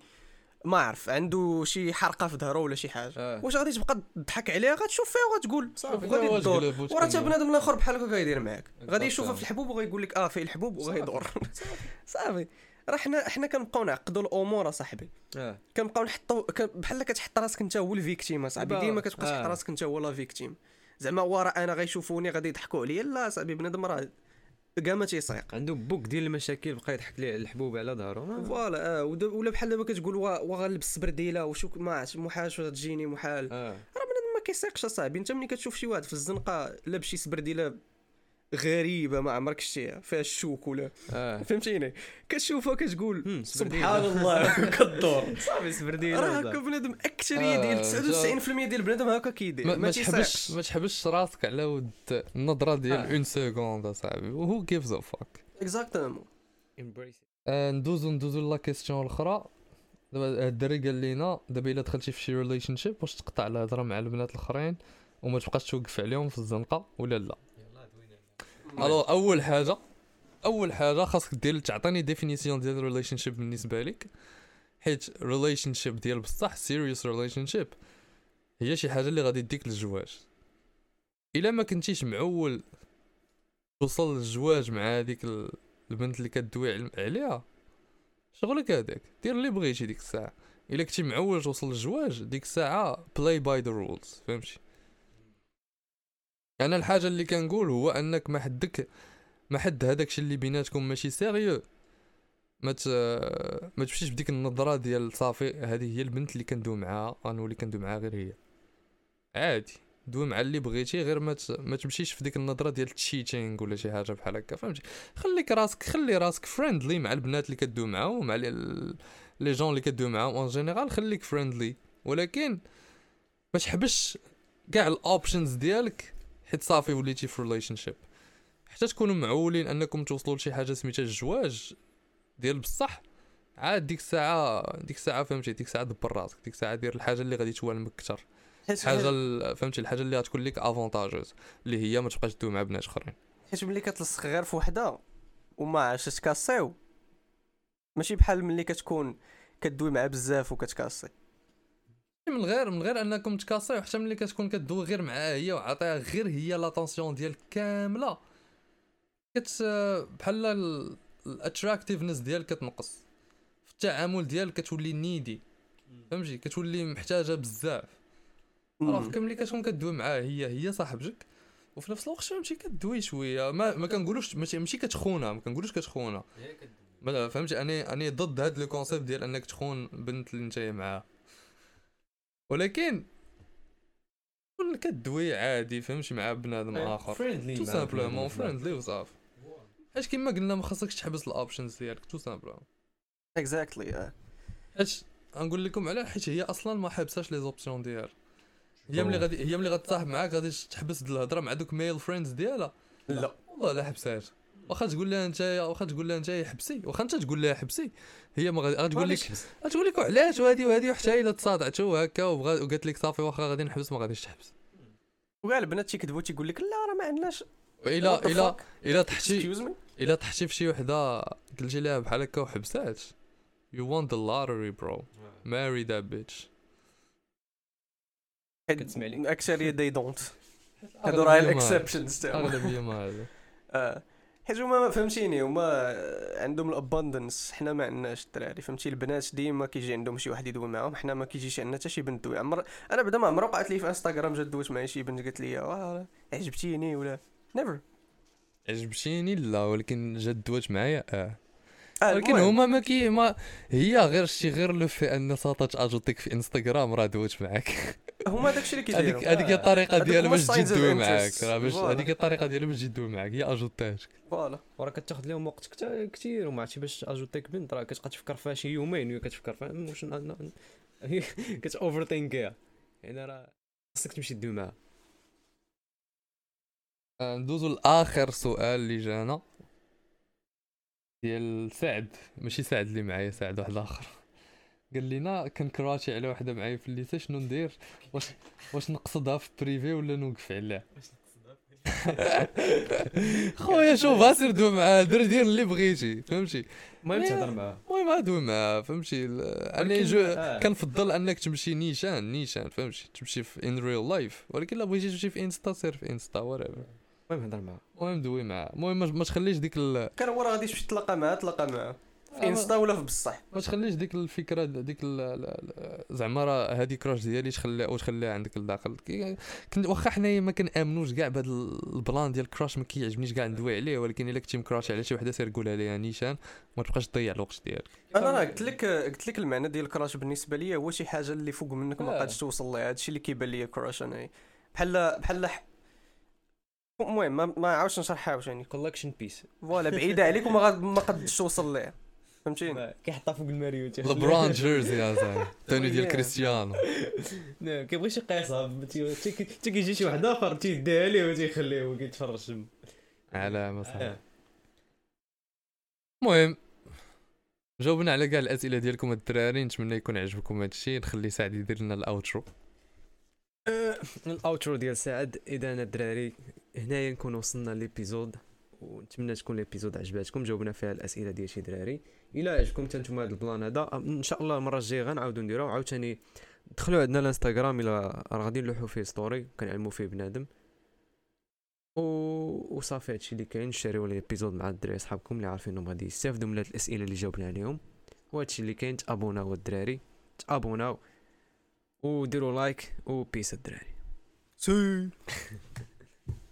ما عرف عنده شي حرقة في ظهره ولا شي حاجة. آه. واش غادي تبقى تضحك عليها غتشوف فيها وغتقول صافي. غادي تدور. وراه حتى. بنادم الآخر بحال هكا غيدير معاك. غادي يشوفها. في الحبوب وغيقول لك آه فيه الحبوب وغيدور. صافي. راه حنا حنا كنبقاو نعقدوا الأمور أصاحبي. آه. كنبقاو نحطوا بحال كتحط راسك انت هو الفيكتيم أصاحبي. ديما كتبقى تحط آه. راسك انت هو لا فيكتيم. زعما هو راه أنا غيشوفوني غادي يضحكوا عليا؟ لا صاحبي بنادم راه كاع ما تيسيق عنده بوك ديال المشاكل بقى يضحك ليه الحبوب على ظهره. فوالا آه ولا بحال دابا كتقول وا وا غنلبس برديله وشو ما شو تجيني محال آه. ما كيسيقش أصاحبي. أنت ملي كتشوف شي واحد في الزنقة لابس شي سبرديله غريبة ما عمرك شتيها فيها الشوك ولا آه. فهمتيني؟ كتشوفها كتقول سبحان الله كدور. صافي سبرديله راه هكا بنادم اكثريه ديال آه، 99% ديال بنادم هكا كيدير. ما. تحبش ما تحبش راسك على ود النظرة ديال آه. اون سكوند اصاحبي وهو كيف ذا فاك اكزاكتومون ندوزو ندوزو لا كيستيون الأخرى. دابا الدري قال لينا دابا إلا دخلتي في شي ريليشن شيب واش تقطع الهضره مع البنات الأخرين؟ وما تبقاش توقف عليهم في الزنقة ولا لا؟ ألو أول حاجة أول حاجة خاصك دير تعطيني ديفينيسيون ديال الريليشن شيب بالنسبة لك. حيت ريليشن شيب ديال بصح سيريوس ريليشن شيب هي شي حاجة اللي غادي تديك للزواج إلا ما كنتيش معول توصل للزواج مع هذيك ال- البنت اللي كدوي عل- عليها شغلك هذاك. دير اللي بغيتي ديك الساعة. إلا كنتي معول توصل للزواج ديك الساعة بلاي باي ذا رولز فهمتي؟ أنا الحاجة اللي كنقول هو أنك ما حدك ما حد هذاك الشيء اللي بيناتكم ماشي سيريو. ما ت... ما تمشيش بديك النظرة ديال صافي هذه هي البنت اللي كندوي معاها غنولي كندوي معاها غير هي. عادي دوي مع اللي بغيتي غير ما. ما تمشيش في ديك النظرة ديال التشيتينغ ولا شي حاجة بحال هكا فهمتي؟ خليك راسك خلي راسك فريندلي مع البنات اللي كدوي معاهم ومع ال- لي جون اللي كدوي معاهم. اون جينيرال خليك فريندلي ولكن ما تحبش كاع الاوبشنز ديالك حيت صافي وليتي في ريليشن شيب حتى تكونوا معولين أنكم توصلوا لشي حاجة سميتها الزواج ديال بصح عاد ديك الساعة ديك الساعة فهمتي ديك الساعة دبر راسك ديك الساعة دير الحاجة اللي غادي توالمك أكثر حيت حاجة ال- فهمتي الحاجة اللي غتكون لك افونتاجوز اللي هي ما تبقاش تدوي مع بنات أخرين. حيت ملي كتلصق غير في وحدة وما عادش تكاسيو ماشي بحال ملي كتكون كدوي مع بزاف وكتكاسي من غير من غير أنكم تكاسيو حتى ملي كتكون كدوي غير معاها هي وعطيها غير هي لاتونسيون ديالك كاملة. كت بحال الاتراكتيفنس ديالك كتنقص. في التعامل ديالك كتولي نيدي فهمتي؟ كتولي محتاجة بزاف. راه ملي كتكون كدوي معاها هي هي صاحبتك وفي نفس الوقت فهمتي كدوي شوية. ما ما كنقولوش ماشي ماشي كتخونها ما كنقولوش كتخونها. ما فهمتي؟ أنا أنا ضد هاد لو كونسيبت ديال أنك تخون بنت اللي نتايا معاها. ولكن كون كدوي عادي فهمتي مع بنادم آخر. فريندلي تو سامبلومون فريندلي وصافي حيت كيما قلنا ما خاصكش تحبس الاوبشنز ديالك تو سامبلومون اكزاكتلي حيت غنقول لكم علاه حيت هي أصلا ما حابساش لي زوبسيون ديالها. هي ملي غادي هي ملي غتصاحب معاك غادي تحبس الهضرة مع دوك ميل فريندز ديالها. لا. والله لا حبسات واخا تقول لها انت واخا تقول لها انت حبسي. واخا انت تقول لها حبسي. هي ما غادي غتقول لك غتقول لك علاش وهادي وهادي وحتى إلا تصادعتوا هكا وقالت لك صافي واخا غادي نحبس ما غاديش تحبس. وكاع البنات تيكذبوا تيقول لك لا راه ما عندناش الا الا إلا طحتي إلا طحتي في شي وحدة قلتي لها بحال هكا وحبسات you won the lottery bro. Marry that bitch. كتسمع لي. أكثرية they don't هادو راه ال exceptions تاعهم. أغلبية ما هذا. آه. حيت هما فهمتيني هما عندهم ال abundance حنا ما عندناش الدراري فهمتي؟ البنات ديما كيجي عندهم شي واحد يدوي معاهم حنا ما كيجيش عندنا حتى شي بنت دوي عمر أنا بعدا ما عمر وقعت لي في انستغرام جات دويت معايا شي بنت قالت لي آه عجبتيني ولا never عجبتيني؟ لا ولكن جات دوات معايا آه. ولكن هما ما كي ما هي غير شي غير لو في أن ساطات اجوتيك في إنستغرام راه دوات معاك. هما داكشي اللي كيديروا. هذيك هذيك هي الطريقة ديالها باش تجي معاك. راه باش. هذيك الطريقة ديالها باش تجي تدوي معاك هي اجوتاتك voilà. وراه كتاخذ لهم وقت كتير وما عرفتي باش اجوتيك بنت راه كتبقى تفكر فيها شي يومين وهي كتفكر فيها واش كت overthink يها يعني راه خاصك تمشي تدوي معاها. آه، ندوزو لآخر سؤال اللي جانا. ديال سعد. ماشي سعد اللي معايا سعد واحد آخر. قال لنا كنكراشي على وحدة معايا في ال lycée شنو ندير؟ واش واش نقصدها في privé ولا نوقف عليها؟ خويا شوف اسير دوي معاه دير دير اللي بغيتي فهمتي؟ المهم. تهضر معاها المهم ادوي معاه فهمتي؟ أنا جو آه. كنفضل أنك تمشي نيشان نيشان فهمتي؟ تمشي في in real life ولكن لا بغيتي تمشي في انستا سير في انستا وريفر المهم هضر معاها المهم دوي معاه المهم ما- تخليش ديك ال... كان هو راه غادي تمشي تلاقى معاه تلاقى معاه في انستا ولا في بصح؟ ما تخليش ديك الفكرة ديك زعما راه هذيك crush ديالي تخليها وتخليها عندك لداخل. كنت واخا حنايا ما كنأمنوش كاع بهذا ال plan ديال crush ما كيعجبنيش كاع ندوي عليه ولكن إلا كنتي مكراش على شي وحدة سير قولها ليها نيشان ما تبقاش تضيع الوقت ديالك. أنا راه قلت لك قلت لك المعنى ديال ال crush بالنسبة لي هو شي حاجة اللي فوق منك ما. قادش توصل لها. هادشي اللي كيبان ليا crush أنا بحال بحال المهم ما, ما عاودش نشرحها عاوتاني. كولكشن بيس فوالا بعيدة عليك وما ما قادش توصل ليها. فهمتيني؟ كيحطها فوق الماريو. لبران جيرزي يا توني ديال. كريستيانو. نعم كيبغيش يقيسها تي كيجي شي واحد آخر تيديها ليه وتيخليه هو كيتفرج تما. علامه صح. آه. المهم جاوبنا على كاع الأسئلة ديالكم الدراري. نتمنى يكون عجبكم هذا الشيء نخلي سعد يدير لنا الأوترو. آه، ال outro ديال سعد. إذا الدراري هنايا نكون وصلنا l'épisode ونتمنى تكون l'épisode عجباتكم جاوبنا فيها الأسئلة ديال شي دراري. إلا عجبكم حتى نتوما هذا ال plan هذا إن شاء الله المرة الجاية غنعاودو نديروه عاوتاني دخلوا عندنا الإنستغرام إلا راه غادي نلوحوا فيه story كنعلموا فيه بنادم. و... وصافي هادشي اللي كاين شاريو l'épisode مع الدراري صحابكم اللي عارفينهم غادي يستافدوا من هاد الأسئلة اللي جاوبنا عليهم. وهادشي اللي كاين تابوناو الدراري تابوناو وديروا لايك وبيس الدراري. سي